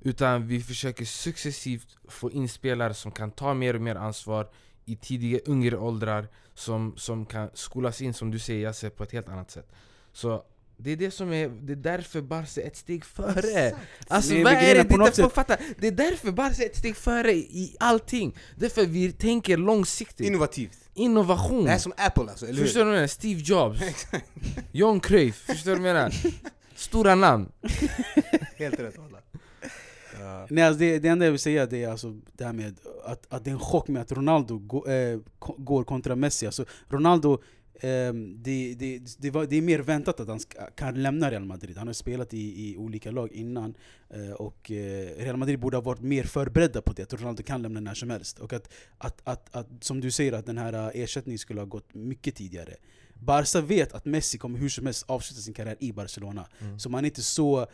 Utan vi försöker successivt få in spelare som kan ta mer och mer ansvar i tidiga, yngre åldrar Som, som kan skolas in, som du säger Jasse, på ett helt annat sätt Så det är det som är, det är därför Barca är ett steg före Alltså Nej, vad är det? är på det är fatta, det är därför Barca är ett steg före i allting Därför vi tänker långsiktigt Innovativt. Innovation Det här är som Apple alltså, eller Förstår hur? du vad jag menar? Steve Jobs, John Cruyff, förstår du vad jag menar? Stora namn Helt rätt Walla. Ja. Nej, alltså det, det enda jag vill säga det är alltså det här med att, att det är en chock med att Ronaldo gå, eh, går kontra Messi. Alltså Ronaldo, ehm, det, det, det, var, det är mer väntat att han ska, kan lämna Real Madrid. Han har spelat i, i olika lag innan eh, och eh, Real Madrid borde ha varit mer förberedda på det, att Ronaldo kan lämna när som helst. Och att, att, att, att som du säger, att den här eh, ersättningen skulle ha gått mycket tidigare. Barca vet att Messi kommer hur som helst avsluta sin karriär i Barcelona. Mm. Så man är inte så...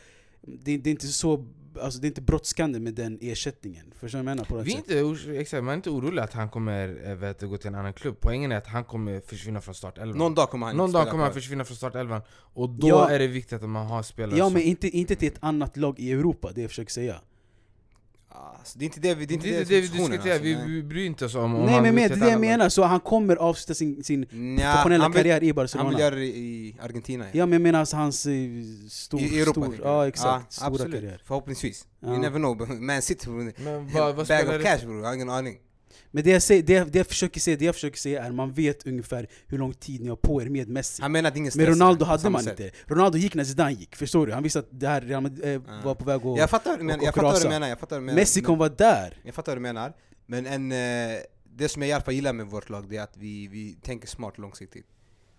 Det, det är inte så... Alltså det är inte brådskande med den ersättningen. Förstår du vad jag menar? På något Vi är sätt? inte, exakt, man är inte orolig att han kommer äh, vet, gå till en annan klubb Poängen är att han kommer försvinna från startelvan Någon dag kommer han Någon dag kommer han försvinna från startelvan Och då Ja. är det viktigt att man har spelare Ja som men inte, inte till ett annat lag i Europa, det jag försöker säga. Alltså, det är inte det vi, det är inte det det, det vi diskuterar, vi, alltså, nej. vi bryr inte oss om, om Nej han men med, det är det jag menar, så han kommer avsluta sin, sin Nja, professionella han vill, karriär i Han Barcelona. vill göra det i Argentina Ja men jag menar alltså hans eh, stor, I Europa stor, ja exakt, Ja, stora absolut. karriär. Förhoppningsvis. Ja. You never know, Man vad, vad bag of cash bror, jag har ingen aning Men det jag, säger, det, det jag försöker säga, det jag försöker säga är man vet ungefär hur lång tid ni har på er med Messi. Han menar att ingen Men Ronaldo hade man sätt. inte. Ronaldo gick när Zidane gick, förstår du? Han visste att det här Real Madrid, eh, var på väg att... Jag fattar vad du menar, jag fattar vad du menar, jag fattar vad du menar. Messi kommer vara där. Jag fattar vad du menar, men en, eh, det som jag i alla fall gillar med vårt lag det är att vi, vi tänker smart långsiktigt.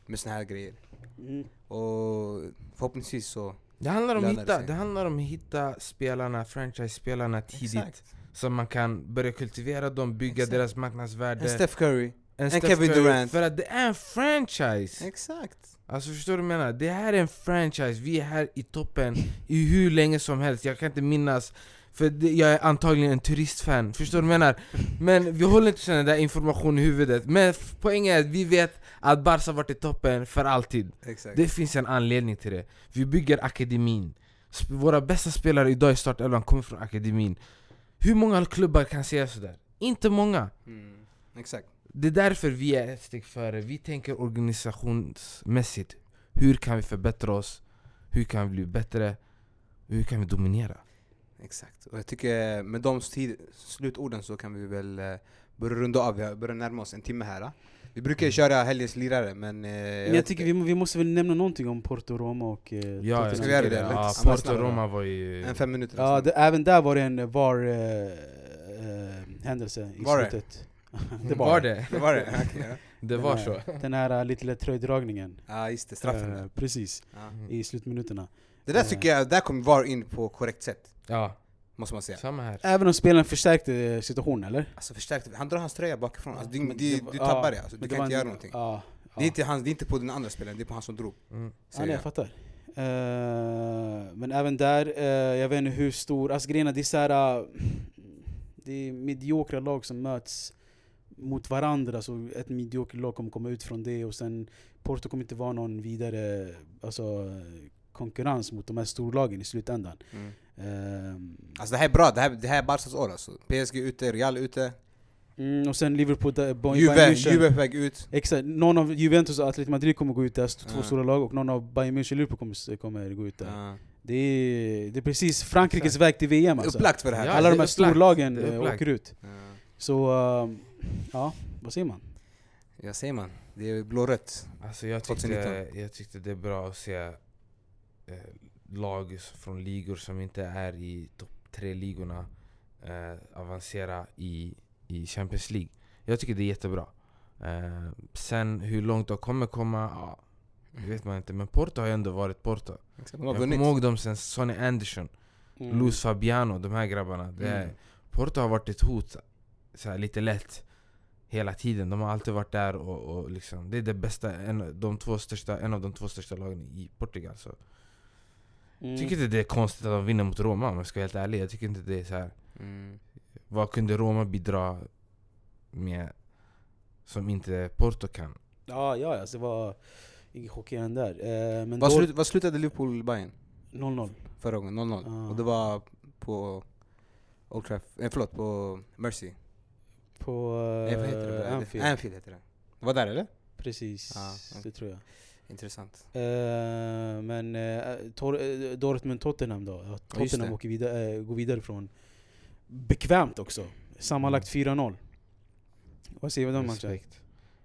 Med såna här grejer. Mm. Och förhoppningsvis så... Det handlar, om hitta, det handlar om att hitta spelarna, franchise-spelarna tidigt. Exakt. Så man kan börja kultivera dem, bygga Exakt. deras marknadsvärde. En Steph Curry. en Steph Kevin Curry, Durant. För att det är en franchise! Exakt. Alltså förstår du vad jag menar? Det här är en franchise, vi är här i toppen i hur länge som helst, jag kan inte minnas för det, jag är antagligen en turistfan, förstår du vad jag menar? Men vi håller inte sån där information i huvudet Men poängen är att vi vet att Barca varit i toppen för alltid Exakt. Det finns en anledning till det Vi bygger akademin Våra bästa spelare idag i startelvan kommer från akademin Hur många klubbar kan säga sådär? Inte många Mm. Exakt. det är därför vi är ett steg före. Vi tänker organisationsmässigt. Hur kan vi förbättra oss? Hur kan vi bli bättre? Hur kan vi dominera? Exakt. Och jag tycker med de slutorden så kan vi väl eh, börja runda av. Vi har börjat närma oss en timme här. Vi brukar ju köra helgens lirare men... Eh, Men jag vet tycker vi, vi måste väl nämna någonting om Porto, Roma och eh, Ja, Tottenham. Ska vi göra det? Ja, Porto. Roma var ju... En fem minuter. Ja, alltså. det, även där var det en VAR eh, eh, händelse i Var det? slutet. det var det. det var det? Okej, ja. Det Den var här- så. Den här uh, lite tröjdragningen. Ja just det, straffen Eh, där. precis, Ja. i slutminuterna. Det där Eh. tycker jag, där kom VAR in på korrekt sätt. Ja, Måste man säga. samma här. Även om spelaren förstärkte eh, situationen, eller? Alltså förstärkte, han drar hans tröja bakifrån. Alltså, du, du, du ja, tappar det alltså. Du kan inte en- göra någonting. Ja, Det, är inte hans, det är inte på den andra spelaren, det är på han som drog. Mm. Ja, nej, jag fattar. Eh, men även där, eh, jag vet inte hur stor... Alltså grejen är, det är så här, uh, Det är mediokra lag som möts mot varandra, så ett mediokert lag kommer komma ut från det och sen Porto kommer inte vara någon vidare alltså, konkurrens mot de här storlagen i slutändan. Mm. Ehm, Alltså det här är bra, det här, det här är Barcas år alltså. PSG ute, Real ute, mm, och sen Liverpool, där, Bayern Juve, München- Juve är på väg ut. Exakt, någon av Juventus och Atletico Madrid kommer gå ut där, två Ja. stora lag, och någon av Bayern München och Liverpool kommer, kommer gå ut där. Ja. Det, är, det är precis Frankrikes Exakt. väg till VM alltså. Upplagt för det här. Ja, Alla det de här upplagt. storlagen Det är eh, upplagt. åker ut. Ja. Så, ehm, ja, vad säger man? Ja säger man, det är blårött. Alltså jag tyckte, 2019. jag tyckte det är bra att se eh, lag från ligor som inte är i topp tre ligorna eh, avancera i, i Champions League. Jag tycker det är jättebra. Eh, sen hur långt de kommer komma, ja, det vet man inte. Men Porto har ju ändå varit Porto. Exakt, Jag kommer ihåg dem sen Sonny Anderson, Luis Fabiano, de här grabbarna. Det Mm. Porto har varit ett hot så här, lite lätt hela tiden. De har alltid varit där och, och liksom, det är det bästa, en, de två största, en av de två största lagen i Portugal. Så. Mm. Tycker inte det är konstigt att de vinner mot Roma om jag ska vara helt ärlig. Jag tycker inte det är så här. Mm. Vad kunde Roma bidra med som inte Porto kan? Ja, ja, alltså det var inget chockerande där. Eh, men Vad, då, slut, vad slutade Liverpool Bayern 0-0. förra gången? 0-0. Ja. Och det var på Old Trafford, eh, förlåt, på Mercy. På Nej, vad heter det? uh, Anfield. Anfield heter det. Det var där eller? Precis, Ja, det tror jag. Intressant. Eh, men uh, Tor- Dortmund-Tottenham då? Tottenham åker vidare, går vidare från bekvämt också. Sammanlagt 4-0. Vad säger du om matchen? Respekt.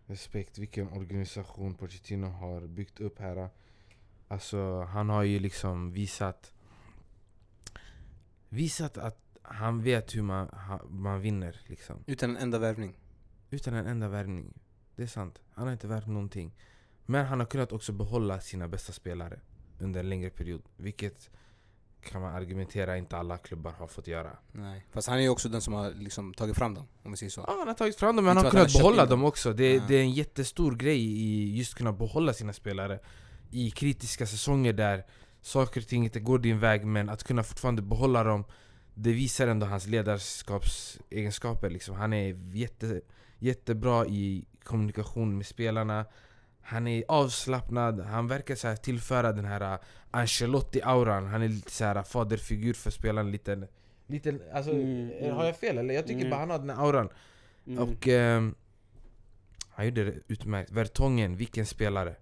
Respekt. Vilken organisation Pochettino har byggt upp här. Alltså han har ju liksom visat Visat att han vet hur man, ha- man vinner liksom. Utan en enda värvning. Utan en enda värvning. Det är sant. Han har inte värvt någonting. Men han har kunnat också behålla sina bästa spelare under en längre period. Vilket kan man argumentera inte alla klubbar har fått göra. Nej. Fast han är ju också den som har liksom tagit fram dem, om vi säger så. Ja, han har tagit fram dem men han har han kunnat köpt behålla dem också. Det, Ja. det är en jättestor grej i just kunna behålla sina spelare i kritiska säsonger där saker och ting inte går din väg men att kunna fortfarande behålla dem det visar ändå hans ledarskapsegenskaper. Liksom. Han är jätte, jättebra i kommunikation med spelarna. Han är avslappnad, han verkar så här tillföra den här uh, Ancelotti-auran. Han är lite så här faderfigur för spelarna. Liten, liten, alltså, Mm, mm. Har jag fel eller? Jag tycker Mm. bara han har den här auran. Mm. Och ehm, han gjorde det utmärkt. Vertongen, vilken spelare.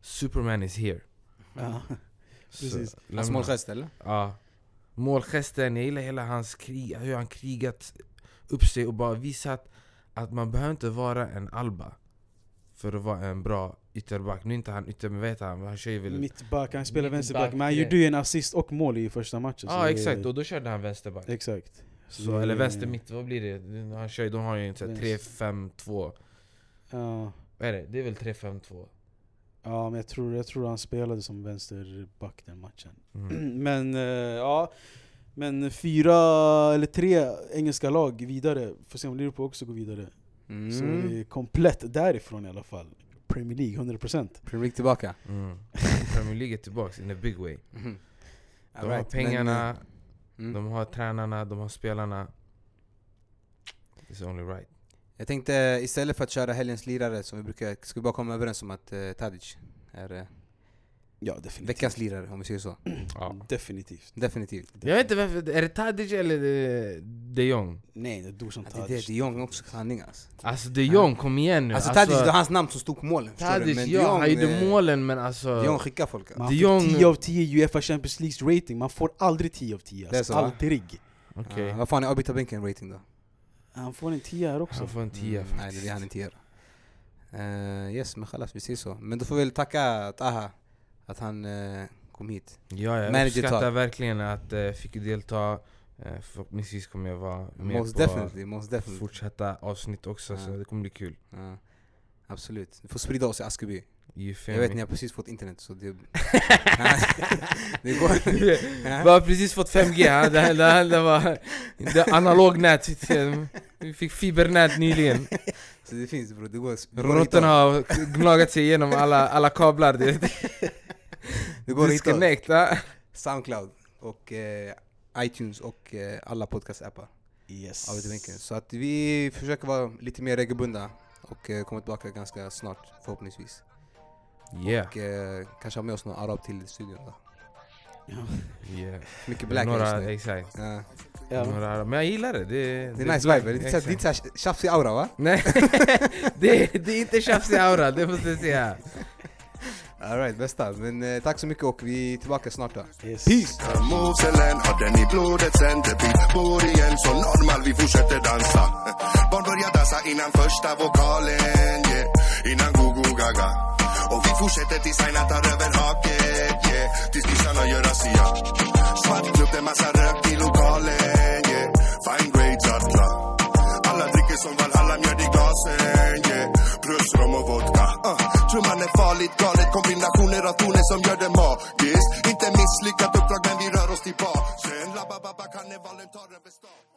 Superman is here. Ja. Precis. Hans målgest eller? Ja. Målgesten, jag gillar hela hans krig, hur han krigat upp sig och bara visat att man behöver inte vara en Alba för att vara en bra ytterback. Nu är inte han ytter, men vet han, han kör väl... Mittback, han spelar Mittback, vänsterback, men han det- gjorde ju en assist och mål i första matchen. Ja det- exakt, och då körde han vänsterback. Exakt. Så, det- eller vänster mitt, vad blir det? Han kör, de har ju en sån här Vänster. 3-5-2. Ja, Vad är det? Det är väl 3-5-2? ja, men jag tror, jag tror han spelade som vänsterback den matchen. Mm. Men eh, ja, men fyra eller tre engelska lag vidare. Får se om Liverpool också går vidare. Så Mm. det är komplett därifrån i alla fall. Premier League, 100%. Premier League tillbaka. Mm. Premier League är tillbaks in a big way. Mhm. De All har right, pengarna, men, eh, mm. de har tränarna, de har spelarna. It's only right. Jag tänkte istället för att köra helgens lirare som vi brukar, ska vi bara komma överens om att uh, Tadic är eh, Ja, definitivt. veckans lirare om vi säger så. Ja. Definitivt. Definitivt. Jag vet inte varför, är det Tadic eller de, de Jong? Nej, det är det, det, Tadic. det är Jong också sanning alltså. Alltså de Jong, kom igen nu! Alltså Tadic, det var hans namn som stod på målen du? Tadic, Men ja, de Jong, han gjorde eh, målen men alltså... De Jong skickar folk. alltså. Man De Jong- 10 av 10 Uefa Champions Leagues rating, man får aldrig 10 av 10. Det är Alltså, så, aldrig. Okej. Ja, vad fan är avbytarbänken rating då? Han får en 10 här också. Han får en 10 Mm, nej, det är han inte gör. Uh, yes, men vi ser så. Men då får vi väl tacka Taha att han eh, kom hit. Ja, jag Manager uppskattar talk. verkligen att jag fick delta. Uh, förhoppningsvis kommer jag vara med Most på definitely, most definitely. fortsätta avsnitt också, så Ja. det kommer bli kul. Ja, absolut. Vi får sprida oss i Askeby. Jag vet, ni har precis fått internet så det... det går... Vi har precis fått 5G, ha? det, det, det var det är analog nät. Vi fick fibernät nyligen. så det finns bror, det går... Råttorna har gnagat sig igenom alla, alla kablar. Det, Det går att hitta. Disconnect, ha? Soundcloud och eh, iTunes och eh, alla podcast-appar. Yes. Så att vi försöker vara lite mer regelbundna och eh, komma tillbaka ganska snart förhoppningsvis. Yeah. Och eh, kanske ha med oss någon arab till studion då. Yeah. Mycket black Några, exakt. Ja. Ja. Några, men jag gillar det. Det, Det är nice vibe, det är lite såhär tjafsig aura va? Nej, det, det är inte tjafsig aura, det måste jag säga. Alright, bästa. Men eh, tack så mycket och vi är tillbaka snart då. Yes. Peace! Moveselen har den i blodet sen debut Bor igen så normal, vi fortsätter dansa Barn börjar dansa innan första vokalen yeah. Innan go-go gaga Och vi fortsätter tills Aina tar över haket yeah. Tills kissarna gör razzia Svart klubb, det massa rök i lokalen yeah. Fine grades alla Alla dricker som Valhalla, mjöd i glasen yeah. Plus rom och vodka. Uh. Trumman är farligt galet. Kombinationer av toner som gör det magiskt. Inte misslyckat uppdrag men vi rör oss till basen Labba-babba, karnevalen tar över stan.